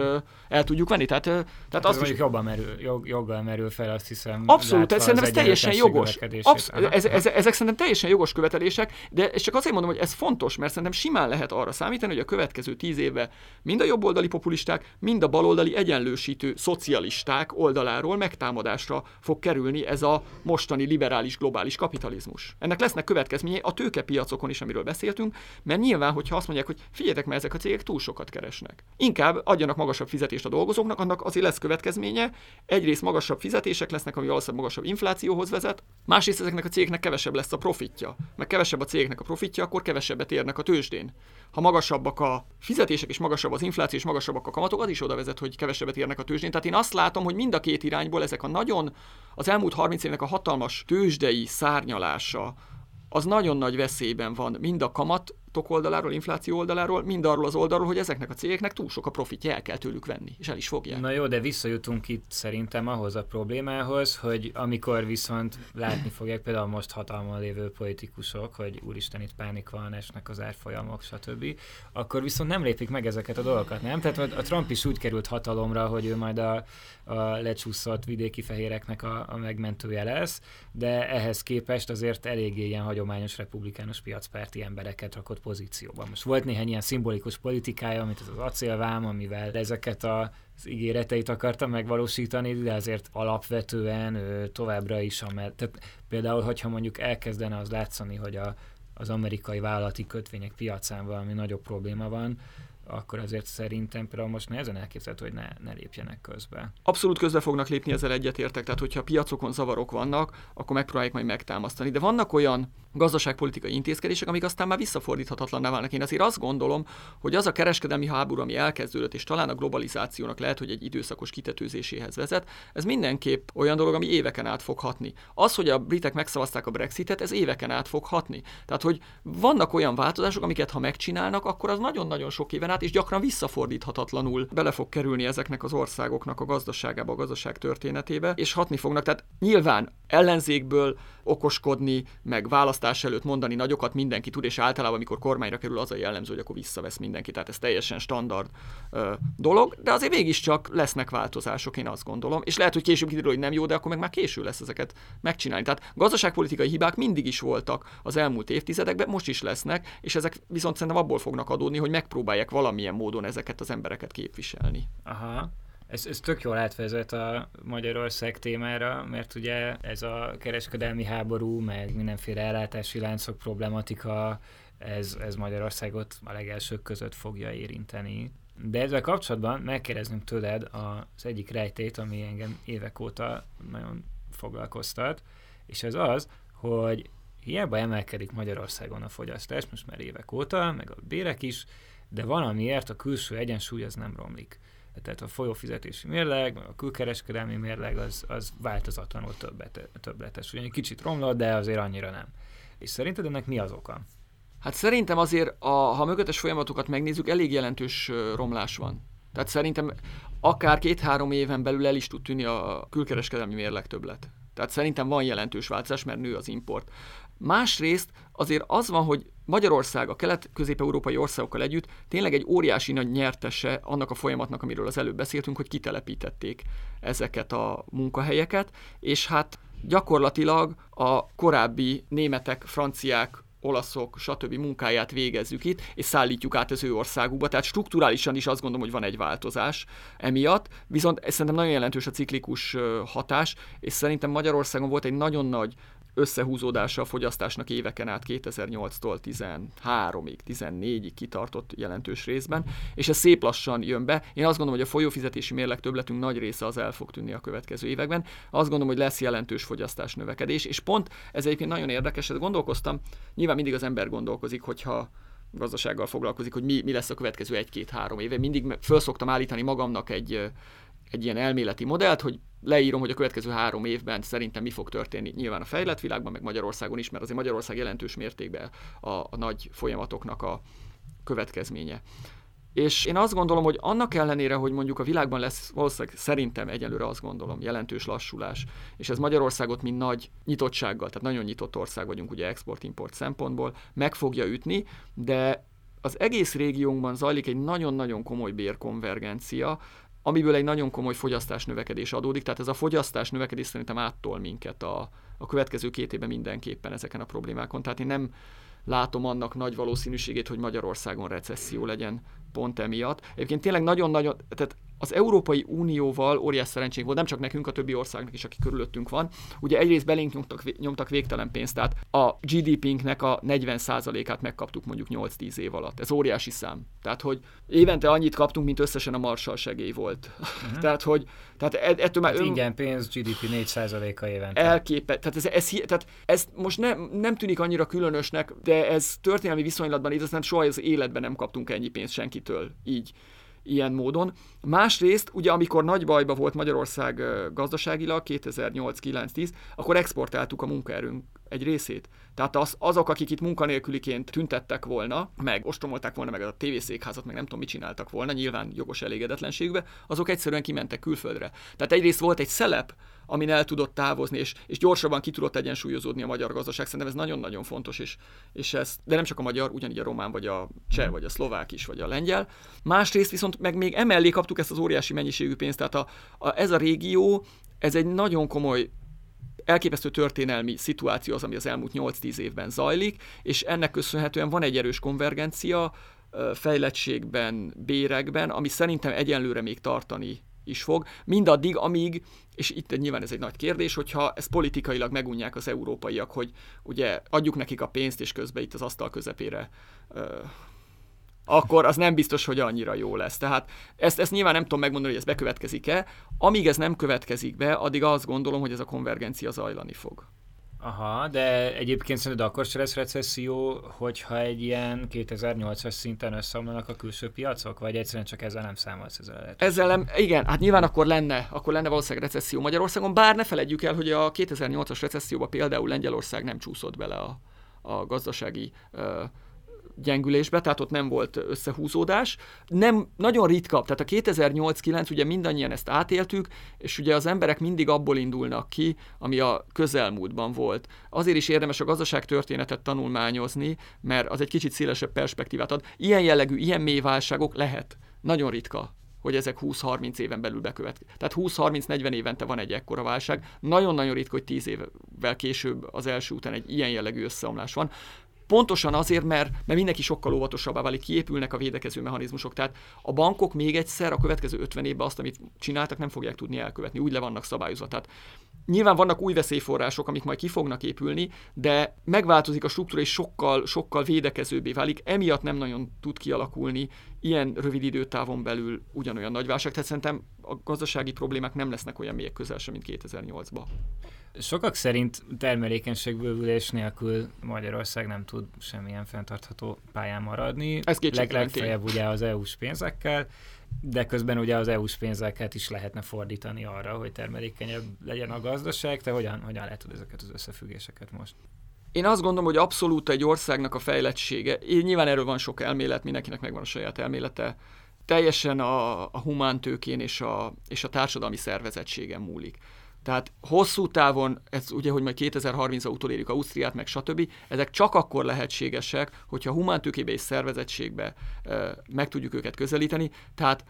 el tudjuk venni. Tehát, tehát hát azt is... jobban merül, jog, joggal merül fel, azt hiszem. Abszolút, ez szerintem ez teljesen jogos. Absz- ez, ez, ezek szerintem teljesen jogos követelések, de és csak azért mondom, hogy ez fontos, mert szerintem simán lehet arra számítani, hogy a következő tíz évben mind a jobboldali populisták, mind a baloldali egyenlősítő szocialisták oldaláról megtámadásra fog kerülni ez a mostani liberális globális kapitalizmus. Ennek lesznek következményei a tőkepiacokon is, amiről beszéltünk, mert nyilván, hogyha azt mondják, hogy figyeljetek, mert ezek a cégek túl sokat keresnek. Inkább adjanak magasabb fizetést a dolgozóknak, annak azért lesz következménye. Egyrészt magasabb fizetések lesznek, ami valószínűleg magasabb inflációhoz vezet, másrészt ezeknek a cégeknek kevesebb lesz a profitja. Meg kevesebb a cégeknek a profitja, akkor kevesebbet érnek a tőzsdén. Ha magasabbak a fizetések és magasabb az infláció és magasabbak a kamatok, az is oda vezet, hogy kevesebbet érnek a tőzsdén. Tehát én azt látom, hogy mind a két irányból ezek a nagyon, az elmúlt 30 évnek a hatalmas tőzsdei szárnyalása, az nagyon nagy veszélyben van mind a kamat tok oldaláról, infláció oldaláról, mind arról az oldalról, hogy ezeknek a cégeknek túl sok a profitja, el kell tőlük venni, és el is fogják. Na jó, de visszajutunk itt szerintem ahhoz a problémához, hogy amikor viszont látni fogják például most hatalmon lévő politikusok, hogy úristen itt pánik van, esnek az árfolyamok, stb., akkor viszont nem lépik meg ezeket a dolgokat, nem? Tehát a Trump is úgy került hatalomra, hogy ő majd a, a lecsúszott vidéki fehéreknek a, a megmentője lesz, de ehhez képest azért eléggé ilyen hagyományos republikánus piacpárti embereket rakott pozícióban. Most volt néhány ilyen szimbolikus politikája, mint az, az acélvám, amivel ezeket a az ígéreteit akarta megvalósítani, de azért alapvetően ő továbbra is, amely, tehát például, hogyha mondjuk elkezdene az látszani, hogy a, az amerikai vállalati kötvények piacán valami nagyobb probléma van, akkor azért szerintem például most nehezen elképzelhető, hogy ne, ne lépjenek közbe. Abszolút közbe fognak lépni, ezzel egyetértek. Tehát, hogyha piacokon zavarok vannak, akkor megpróbálják majd megtámasztani. De vannak olyan gazdaságpolitikai intézkedések, amik aztán már visszafordíthatatlanná válnak. Én azért azt gondolom, hogy az a kereskedelmi háború, ami elkezdődött, és talán a globalizációnak lehet, hogy egy időszakos kitetőzéséhez vezet, ez mindenképp olyan dolog, ami éveken át fog hatni. Az, hogy a britek megszavazták a Brexitet, ez éveken át fog hatni. Tehát, hogy vannak olyan változások, amiket ha megcsinálnak, akkor az nagyon-nagyon sok éven át, és gyakran visszafordíthatatlanul bele fog kerülni ezeknek az országoknak a gazdaságába, a gazdaság történetébe, és hatni fognak. Tehát nyilván ellenzékből okoskodni, meg választás előtt mondani nagyokat mindenki tud, és általában, amikor kormányra kerül, az a jellemző, hogy akkor visszavesz mindenki. Tehát ez teljesen standard ö, dolog, de azért mégiscsak lesznek változások, én azt gondolom. És lehet, hogy később kiderül, hogy nem jó, de akkor meg már késő lesz ezeket megcsinálni. Tehát gazdaságpolitikai hibák mindig is voltak az elmúlt évtizedekben, most is lesznek, és ezek viszont szerintem abból fognak adódni, hogy megpróbálják valamilyen módon ezeket az embereket képviselni. Aha. Ez, ez tök jól átvezet a Magyarország témára, mert ugye ez a kereskedelmi háború, meg mindenféle ellátási láncok problematika, ez, ez Magyarországot a legelsők között fogja érinteni. De ezzel kapcsolatban megkérdeznünk tőled az egyik rejtét, ami engem évek óta nagyon foglalkoztat, és ez az, hogy hiába emelkedik Magyarországon a fogyasztás, most már évek óta, meg a bérek is, de valamiért a külső egyensúly az nem romlik tehát a folyófizetési mérleg, a külkereskedelmi mérleg az, az változatlanul többet, többletes. Ugyan egy kicsit romlott, de azért annyira nem. És szerinted ennek mi az oka? Hát szerintem azért, a, ha mögöttes folyamatokat megnézzük, elég jelentős romlás van. Tehát szerintem akár két-három éven belül el is tud tűnni a külkereskedelmi mérleg többlet. Tehát szerintem van jelentős változás, mert nő az import. Másrészt azért az van, hogy Magyarország a kelet-közép-európai országokkal együtt tényleg egy óriási nagy nyertese annak a folyamatnak, amiről az előbb beszéltünk, hogy kitelepítették ezeket a munkahelyeket, és hát gyakorlatilag a korábbi németek, franciák, olaszok, stb. munkáját végezzük itt, és szállítjuk át az ő országukba. Tehát strukturálisan is azt gondolom, hogy van egy változás emiatt, viszont szerintem nagyon jelentős a ciklikus hatás, és szerintem Magyarországon volt egy nagyon nagy összehúzódása a fogyasztásnak éveken át 2008-tól 13-ig, 14-ig kitartott jelentős részben, és ez szép lassan jön be. Én azt gondolom, hogy a folyófizetési mérleg többletünk nagy része az el fog tűnni a következő években. Azt gondolom, hogy lesz jelentős fogyasztás növekedés, és pont ez egyébként nagyon érdekes, ezt gondolkoztam, nyilván mindig az ember gondolkozik, hogyha gazdasággal foglalkozik, hogy mi, mi lesz a következő egy-két-három éve. Mindig föl szoktam állítani magamnak egy, egy ilyen elméleti modellt, hogy leírom, hogy a következő három évben szerintem mi fog történni nyilván a fejlett világban, meg Magyarországon is, mert azért Magyarország jelentős mértékben a, a nagy folyamatoknak a következménye. És én azt gondolom, hogy annak ellenére, hogy mondjuk a világban lesz valószínűleg szerintem egyelőre azt gondolom jelentős lassulás, és ez Magyarországot mint nagy nyitottsággal, tehát nagyon nyitott ország vagyunk ugye export-import szempontból, meg fogja ütni, de az egész régiónkban zajlik egy nagyon-nagyon komoly bérkonvergencia, amiből egy nagyon komoly fogyasztás növekedés adódik, tehát ez a fogyasztás növekedés szerintem áttol minket a, a következő két évben mindenképpen ezeken a problémákon. Tehát én nem látom annak nagy valószínűségét, hogy Magyarországon recesszió legyen pont emiatt. Egyébként tényleg nagyon-nagyon, tehát az Európai Unióval óriás szerencsénk volt, nem csak nekünk, a többi országnak is, aki körülöttünk van. Ugye egyrészt belénk nyomtak, nyomtak végtelen pénzt, tehát a GDP-nknek a 40%-át megkaptuk mondjuk 8-10 év alatt. Ez óriási szám. Tehát, hogy évente annyit kaptunk, mint összesen a Marshall segély volt. Uh-huh. tehát, hogy tehát e-, ettől már... Hát ön... ingyen pénz, GDP 4%-a évente. Elképe, tehát ez, ez, tehát ez most nem, nem tűnik annyira különösnek, de ez történelmi viszonylatban így, aztán soha az életben nem kaptunk ennyi pénzt senkitől így ilyen módon. Másrészt, ugye amikor nagy bajba volt Magyarország gazdaságilag, 2008-9-10, akkor exportáltuk a munkaerőnk egy részét. Tehát az, azok, akik itt munkanélküliként tüntettek volna, meg ostromolták volna meg a tévészékházat, meg nem tudom, mit csináltak volna, nyilván jogos elégedetlenségbe, azok egyszerűen kimentek külföldre. Tehát egyrészt volt egy szelep, amin el tudott távozni, és, és gyorsabban ki tudott egyensúlyozódni a magyar gazdaság. Szerintem ez nagyon-nagyon fontos, és, és ez, de nem csak a magyar, ugyanígy a román, vagy a cseh, vagy a szlovák is, vagy a lengyel. Másrészt viszont meg még emellé kaptuk ezt az óriási mennyiségű pénzt, tehát a, a, ez a régió, ez egy nagyon komoly elképesztő történelmi szituáció az, ami az elmúlt 8-10 évben zajlik, és ennek köszönhetően van egy erős konvergencia fejlettségben, bérekben, ami szerintem egyenlőre még tartani is fog, mindaddig, amíg, és itt nyilván ez egy nagy kérdés, hogyha ezt politikailag megunják az európaiak, hogy ugye adjuk nekik a pénzt, és közben itt az asztal közepére akkor az nem biztos, hogy annyira jó lesz. Tehát ezt, ezt nyilván nem tudom megmondani, hogy ez bekövetkezik-e. Amíg ez nem következik be, addig azt gondolom, hogy ez a konvergencia zajlani fog. Aha, de egyébként szerinted akkor se lesz recesszió, hogyha egy ilyen 2008-as szinten összeomlanak a külső piacok, vagy egyszerűen csak ezzel nem számolsz ezzel lehet? Ezzel nem, igen, hát nyilván akkor lenne, akkor lenne valószínűleg recesszió Magyarországon, bár ne felejtjük el, hogy a 2008-as recesszióba például Lengyelország nem csúszott bele a, a gazdasági uh, gyengülésbe, tehát ott nem volt összehúzódás. Nem, nagyon ritka, tehát a 2008-9, ugye mindannyian ezt átéltük, és ugye az emberek mindig abból indulnak ki, ami a közelmúltban volt. Azért is érdemes a gazdaságtörténetet tanulmányozni, mert az egy kicsit szélesebb perspektívát ad. Ilyen jellegű, ilyen mély válságok lehet. Nagyon ritka hogy ezek 20-30 éven belül bekövetkezik. Tehát 20-30-40 évente van egy ekkora válság. Nagyon-nagyon ritka, hogy 10 évvel később az első után egy ilyen jellegű összeomlás van. Pontosan azért, mert, mert mindenki sokkal óvatosabbá válik, kiépülnek a védekező mechanizmusok. Tehát a bankok még egyszer a következő 50 évben azt, amit csináltak, nem fogják tudni elkövetni. Úgy le vannak szabályozva. Tehát nyilván vannak új veszélyforrások, amik majd ki fognak épülni, de megváltozik a struktúra, és sokkal, sokkal védekezőbbé válik. Emiatt nem nagyon tud kialakulni ilyen rövid időtávon belül ugyanolyan nagy válság. Tehát szerintem a gazdasági problémák nem lesznek olyan még közel sem, mint 2008-ban. Sokak szerint termelékenységbővülés nélkül Magyarország nem tud semmilyen fenntartható pályán maradni. Ez Leg, legfeljebb ugye az EU-s pénzekkel, de közben ugye az EU-s pénzeket is lehetne fordítani arra, hogy termelékenyebb legyen a gazdaság. Te hogyan, hogyan látod ezeket az összefüggéseket most? Én azt gondolom, hogy abszolút egy országnak a fejlettsége, én nyilván erről van sok elmélet, mindenkinek megvan a saját elmélete, teljesen a, a humántőkén és a, és a társadalmi szervezettségen múlik. Tehát hosszú távon, ez ugye, hogy majd 2030-ra utolérjük Ausztriát, meg stb., ezek csak akkor lehetségesek, hogyha humántőkébe és szervezettségbe e, meg tudjuk őket közelíteni. Tehát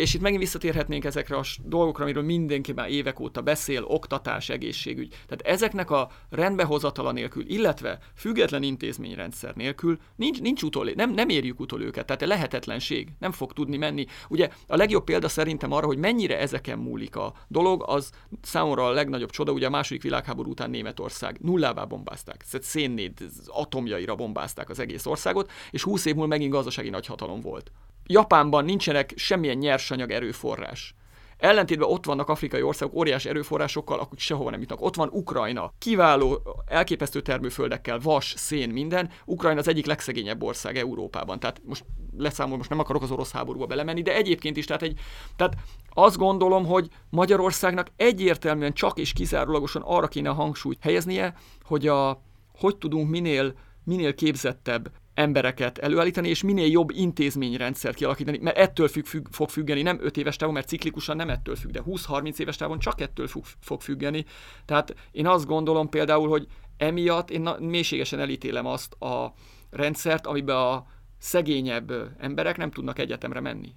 és itt megint visszatérhetnénk ezekre a dolgokra, amiről mindenki már évek óta beszél, oktatás, egészségügy. Tehát ezeknek a rendbehozatala nélkül, illetve független intézményrendszer nélkül nincs, nincs utol, nem, nem érjük utol őket, tehát lehetetlenség, nem fog tudni menni. Ugye a legjobb példa szerintem arra, hogy mennyire ezeken múlik a dolog, az számomra a legnagyobb csoda, ugye a második világháború után Németország nullává bombázták, tehát szénnéd atomjaira bombázták az egész országot, és 20 év múlva megint gazdasági nagyhatalom volt. Japánban nincsenek semmilyen nyersanyag erőforrás. Ellentétben ott vannak afrikai országok óriás erőforrásokkal, akik sehova nem jutnak. Ott van Ukrajna, kiváló, elképesztő termőföldekkel, vas, szén, minden. Ukrajna az egyik legszegényebb ország Európában. Tehát most leszámol, most nem akarok az orosz háborúba belemenni, de egyébként is, tehát, egy, tehát azt gondolom, hogy Magyarországnak egyértelműen csak és kizárólagosan arra kéne a hangsúlyt helyeznie, hogy a, hogy tudunk minél minél képzettebb embereket előállítani, és minél jobb intézményrendszert kialakítani, mert ettől függ, függ, fog függeni, nem 5 éves távon, mert ciklikusan nem ettől függ, de 20-30 éves távon csak ettől fog, fog függeni. Tehát én azt gondolom például, hogy emiatt én mélységesen elítélem azt a rendszert, amiben a szegényebb emberek nem tudnak egyetemre menni.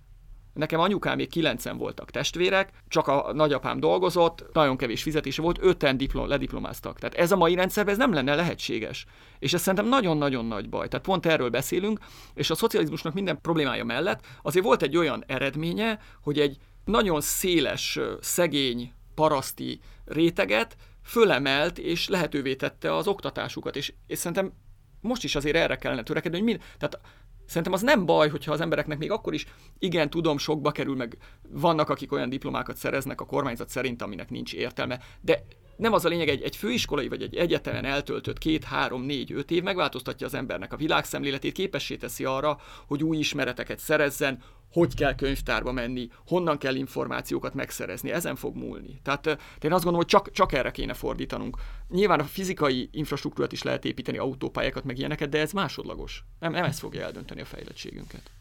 Nekem anyukám még kilencen voltak testvérek, csak a nagyapám dolgozott, nagyon kevés fizetése volt, öten diplom, lediplomáztak. Tehát ez a mai rendszerben ez nem lenne lehetséges. És ez szerintem nagyon-nagyon nagy baj. Tehát pont erről beszélünk, és a szocializmusnak minden problémája mellett azért volt egy olyan eredménye, hogy egy nagyon széles, szegény, paraszti réteget fölemelt és lehetővé tette az oktatásukat. És, és szerintem most is azért erre kellene törekedni, hogy mind, tehát Szerintem az nem baj, hogyha az embereknek még akkor is, igen, tudom, sokba kerül, meg vannak, akik olyan diplomákat szereznek a kormányzat szerint, aminek nincs értelme, de nem az a lényeg, egy, egy főiskolai vagy egy egyetemen eltöltött két, három, négy, öt év megváltoztatja az embernek a világszemléletét, képessé teszi arra, hogy új ismereteket szerezzen, hogy kell könyvtárba menni, honnan kell információkat megszerezni, ezen fog múlni. Tehát, tehát én azt gondolom, hogy csak, csak erre kéne fordítanunk. Nyilván a fizikai infrastruktúrát is lehet építeni, autópályákat, meg ilyeneket, de ez másodlagos. Nem, nem ez fogja eldönteni a fejlettségünket.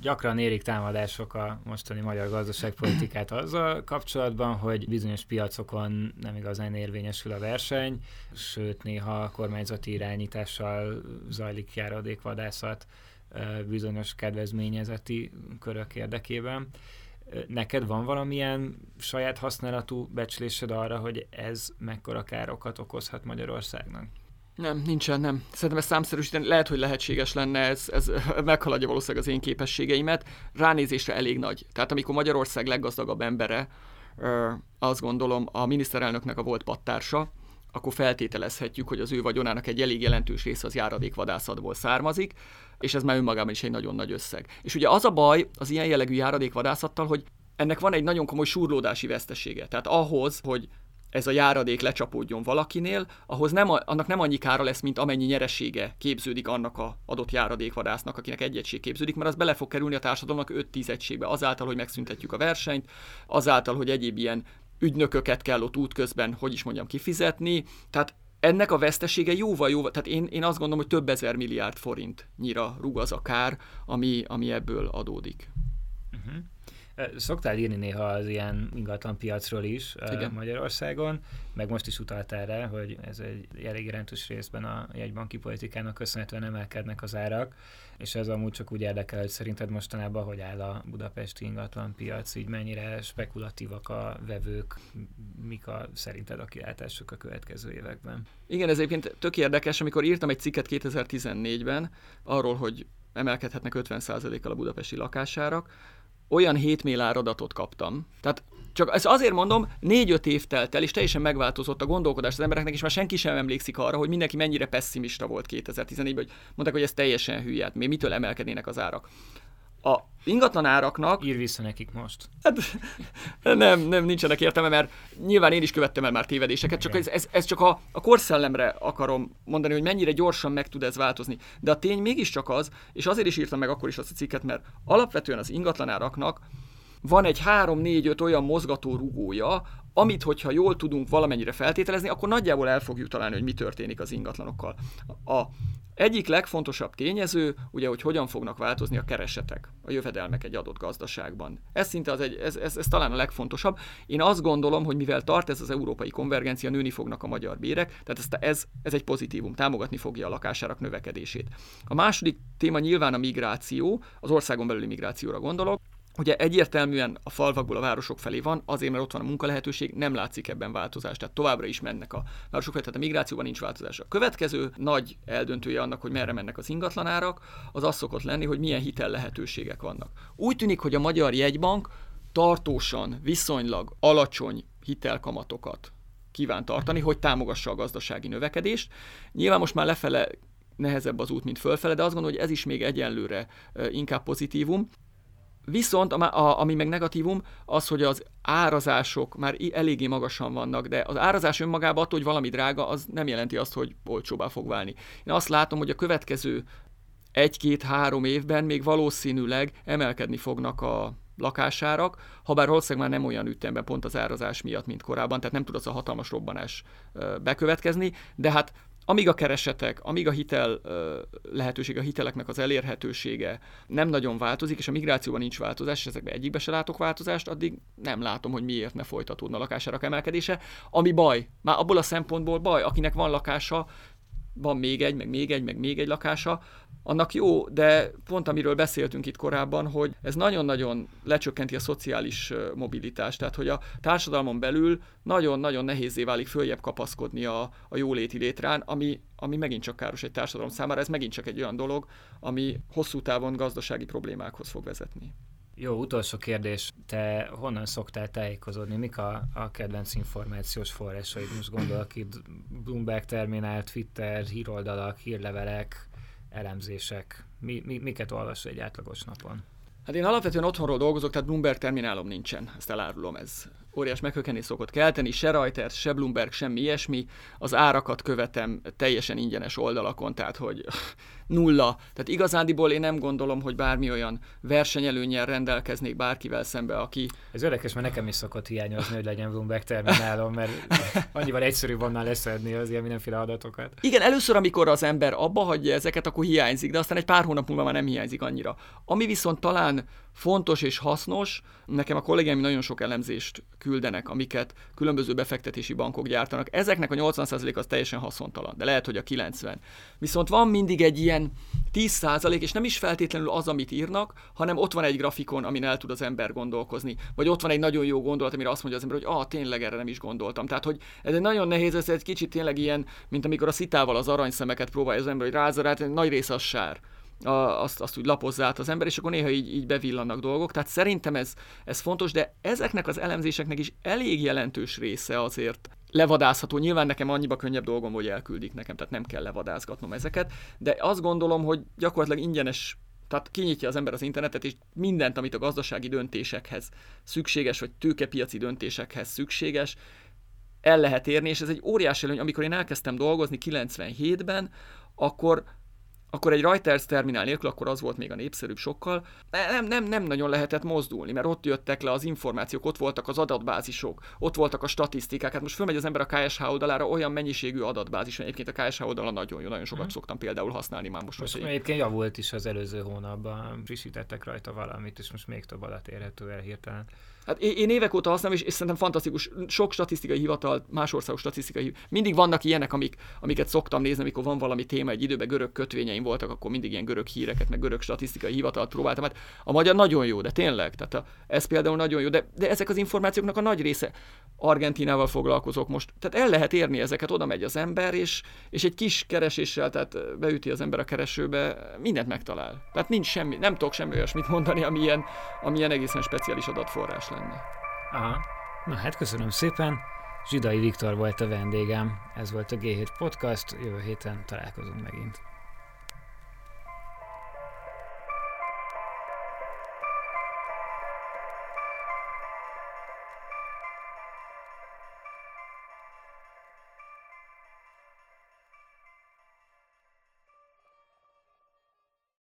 Gyakran érik támadások a mostani magyar gazdaságpolitikát azzal kapcsolatban, hogy bizonyos piacokon nem igazán érvényesül a verseny, sőt néha kormányzati irányítással zajlik járadékvadászat bizonyos kedvezményezeti körök érdekében. Neked van valamilyen saját használatú becslésed arra, hogy ez mekkora károkat okozhat Magyarországnak? Nem, nincsen, nem. Szerintem ez számszerűsíteni lehet, hogy lehetséges lenne, ez, ez meghaladja valószínűleg az én képességeimet. Ránézésre elég nagy. Tehát amikor Magyarország leggazdagabb embere, azt gondolom a miniszterelnöknek a volt pattársa, akkor feltételezhetjük, hogy az ő vagyonának egy elég jelentős része az járadékvadászatból származik, és ez már önmagában is egy nagyon nagy összeg. És ugye az a baj az ilyen jellegű járadékvadászattal, hogy ennek van egy nagyon komoly súrlódási vesztesége. Tehát ahhoz, hogy ez a járadék lecsapódjon valakinél, ahhoz nem, annak nem annyi kára lesz, mint amennyi nyeresége képződik annak a adott járadékvadásznak, akinek egy egység képződik, mert az bele fog kerülni a társadalomnak 5-10 egységbe, azáltal, hogy megszüntetjük a versenyt, azáltal, hogy egyéb ilyen ügynököket kell ott útközben, hogy is mondjam, kifizetni. Tehát ennek a vesztesége jóval, jóval, tehát én, én azt gondolom, hogy több ezer milliárd forintnyira rúg az a kár, ami, ami ebből adódik. Uh-huh. Szoktál írni néha az ilyen ingatlan piacról is Igen. Magyarországon, meg most is utaltál rá, hogy ez egy elég jelentős részben a jegybanki politikának köszönhetően emelkednek az árak, és ez amúgy csak úgy érdekel, hogy szerinted mostanában hogy áll a budapesti ingatlan piac, így mennyire spekulatívak a vevők, mik a szerinted a kilátások a következő években? Igen, ez egyébként tök érdekes, amikor írtam egy cikket 2014-ben arról, hogy emelkedhetnek 50%-kal a budapesti lakásárak, olyan 7 mail áradatot kaptam. Tehát csak ezt azért mondom, négy-öt év telt el, és teljesen megváltozott a gondolkodás az embereknek, és már senki sem emlékszik arra, hogy mindenki mennyire pessimista volt 2014-ben, hogy mondták, hogy ez teljesen hülye, hát mi mitől emelkednének az árak a ingatlan áraknak... Ír vissza nekik most. Hát, nem, nem, nincsenek értelme, mert nyilván én is követtem el már tévedéseket, csak ez, ez, ez csak a, a korszellemre akarom mondani, hogy mennyire gyorsan meg tud ez változni. De a tény mégiscsak az, és azért is írtam meg akkor is azt a cikket, mert alapvetően az ingatlan áraknak van egy 3-4-5 olyan mozgató rugója, amit, hogyha jól tudunk valamennyire feltételezni, akkor nagyjából el fogjuk találni, hogy mi történik az ingatlanokkal. A egyik legfontosabb tényező, ugye, hogy hogyan fognak változni a keresetek, a jövedelmek egy adott gazdaságban. Ez szinte az egy, ez, ez, ez talán a legfontosabb. Én azt gondolom, hogy mivel tart ez az európai konvergencia, nőni fognak a magyar bérek, tehát ez, ez, ez egy pozitívum, támogatni fogja a lakásárak növekedését. A második téma nyilván a migráció, az országon belüli migrációra gondolok. Ugye egyértelműen a falvakból a városok felé van, azért mert ott van a munkalehetőség, nem látszik ebben változás, tehát továbbra is mennek a városok felé, tehát a migrációban nincs változás. A következő nagy eldöntője annak, hogy merre mennek az ingatlanárak, az az szokott lenni, hogy milyen hitel lehetőségek vannak. Úgy tűnik, hogy a Magyar Jegybank tartósan, viszonylag alacsony hitelkamatokat kíván tartani, hogy támogassa a gazdasági növekedést. Nyilván most már lefele nehezebb az út, mint fölfele, de azt gondolom, hogy ez is még egyenlőre inkább pozitívum. Viszont a, a, ami meg negatívum, az, hogy az árazások már eléggé magasan vannak, de az árazás önmagában attól, hogy valami drága, az nem jelenti azt, hogy olcsóbbá fog válni. Én azt látom, hogy a következő egy-két-három évben még valószínűleg emelkedni fognak a lakásárak, ha bár valószínűleg már nem olyan ütemben pont az árazás miatt, mint korábban, tehát nem tud az a hatalmas robbanás bekövetkezni, de hát amíg a keresetek, amíg a hitel lehetőség, a hiteleknek az elérhetősége nem nagyon változik, és a migrációban nincs változás, és ezekben egyikbe se látok változást, addig nem látom, hogy miért ne folytatódna a lakásárak emelkedése, ami baj. Már abból a szempontból baj, akinek van lakása, van még egy, meg még egy, meg még egy lakása, annak jó, de pont amiről beszéltünk itt korábban, hogy ez nagyon-nagyon lecsökkenti a szociális mobilitást, tehát hogy a társadalmon belül nagyon-nagyon nehézé válik följebb kapaszkodni a, a jóléti létrán, ami, ami megint csak káros egy társadalom számára, ez megint csak egy olyan dolog, ami hosszú távon gazdasági problémákhoz fog vezetni. Jó, utolsó kérdés. Te honnan szoktál tájékozódni? Mik a, a kedvenc információs forrásaid? Most gondolok itt Bloomberg terminál, Twitter, híroldalak, hírlevelek, elemzések. Mi, mi, miket olvasol egy átlagos napon? Hát én alapvetően otthonról dolgozok, tehát Bloomberg terminálom nincsen, ezt elárulom, ez óriás meghökkenés szokott kelteni, se Reuters, se Bloomberg, semmi ilyesmi, az árakat követem teljesen ingyenes oldalakon, tehát hogy nulla. Tehát igazándiból én nem gondolom, hogy bármi olyan versenyelőnyel rendelkeznék bárkivel szembe, aki... Ez érdekes, mert nekem is szokott hiányozni, hogy legyen Bloomberg terminálom, mert annyival egyszerűbb onnan leszedni az ilyen mindenféle adatokat. Igen, először, amikor az ember abba hagyja ezeket, akkor hiányzik, de aztán egy pár hónap múlva már nem hiányzik annyira. Ami viszont talán fontos és hasznos, nekem a kollégáim nagyon sok elemzést küldenek, amiket különböző befektetési bankok gyártanak. Ezeknek a 80% az teljesen haszontalan, de lehet, hogy a 90. Viszont van mindig egy ilyen 10% és nem is feltétlenül az, amit írnak, hanem ott van egy grafikon, amin el tud az ember gondolkozni. Vagy ott van egy nagyon jó gondolat, amire azt mondja az ember, hogy ah, tényleg erre nem is gondoltam. Tehát, hogy ez egy nagyon nehéz, ez egy kicsit tényleg ilyen, mint amikor a szitával az aranyszemeket próbálja az ember, hogy rázza nagy rész az sár a, azt, azt úgy lapozza át az ember, és akkor néha így, így bevillannak dolgok. Tehát szerintem ez, ez fontos, de ezeknek az elemzéseknek is elég jelentős része azért levadázható. Nyilván nekem annyiba könnyebb dolgom, hogy elküldik nekem, tehát nem kell levadázgatnom ezeket, de azt gondolom, hogy gyakorlatilag ingyenes tehát kinyitja az ember az internetet, és mindent, amit a gazdasági döntésekhez szükséges, vagy tőkepiaci döntésekhez szükséges, el lehet érni, és ez egy óriási előny. Amikor én elkezdtem dolgozni 97-ben, akkor akkor egy Reuters terminál nélkül, akkor az volt még a népszerűbb sokkal, nem, nem, nem nagyon lehetett mozdulni, mert ott jöttek le az információk, ott voltak az adatbázisok, ott voltak a statisztikák. Hát most fölmegy az ember a KSH oldalára, olyan mennyiségű adatbázis. Egyébként a KSH oldala nagyon jó, nagyon sokat hmm. szoktam például használni már most. Most egyébként javult is az előző hónapban, frissítettek rajta valamit, és most még több adat érhető el hirtelen. Hát én, évek óta használom, és, és szerintem fantasztikus. Sok statisztikai hivatal, más országos statisztikai mindig vannak ilyenek, amik, amiket szoktam nézni, amikor van valami téma, egy időben görög kötvényeim voltak, akkor mindig ilyen görög híreket, meg görög statisztikai hivatalt próbáltam. Hát a magyar nagyon jó, de tényleg, tehát a, ez például nagyon jó, de, de ezek az információknak a nagy része Argentinával foglalkozok most. Tehát el lehet érni ezeket, oda megy az ember, és, és egy kis kereséssel, tehát beüti az ember a keresőbe, mindent megtalál. Tehát nincs semmi, nem tudok semmi olyasmit mondani, ami ilyen, ami ilyen egészen speciális adatforrás lenne. Aha. Na hát köszönöm szépen. Zsidai Viktor volt a vendégem. Ez volt a G7 Podcast. Jövő héten találkozunk megint.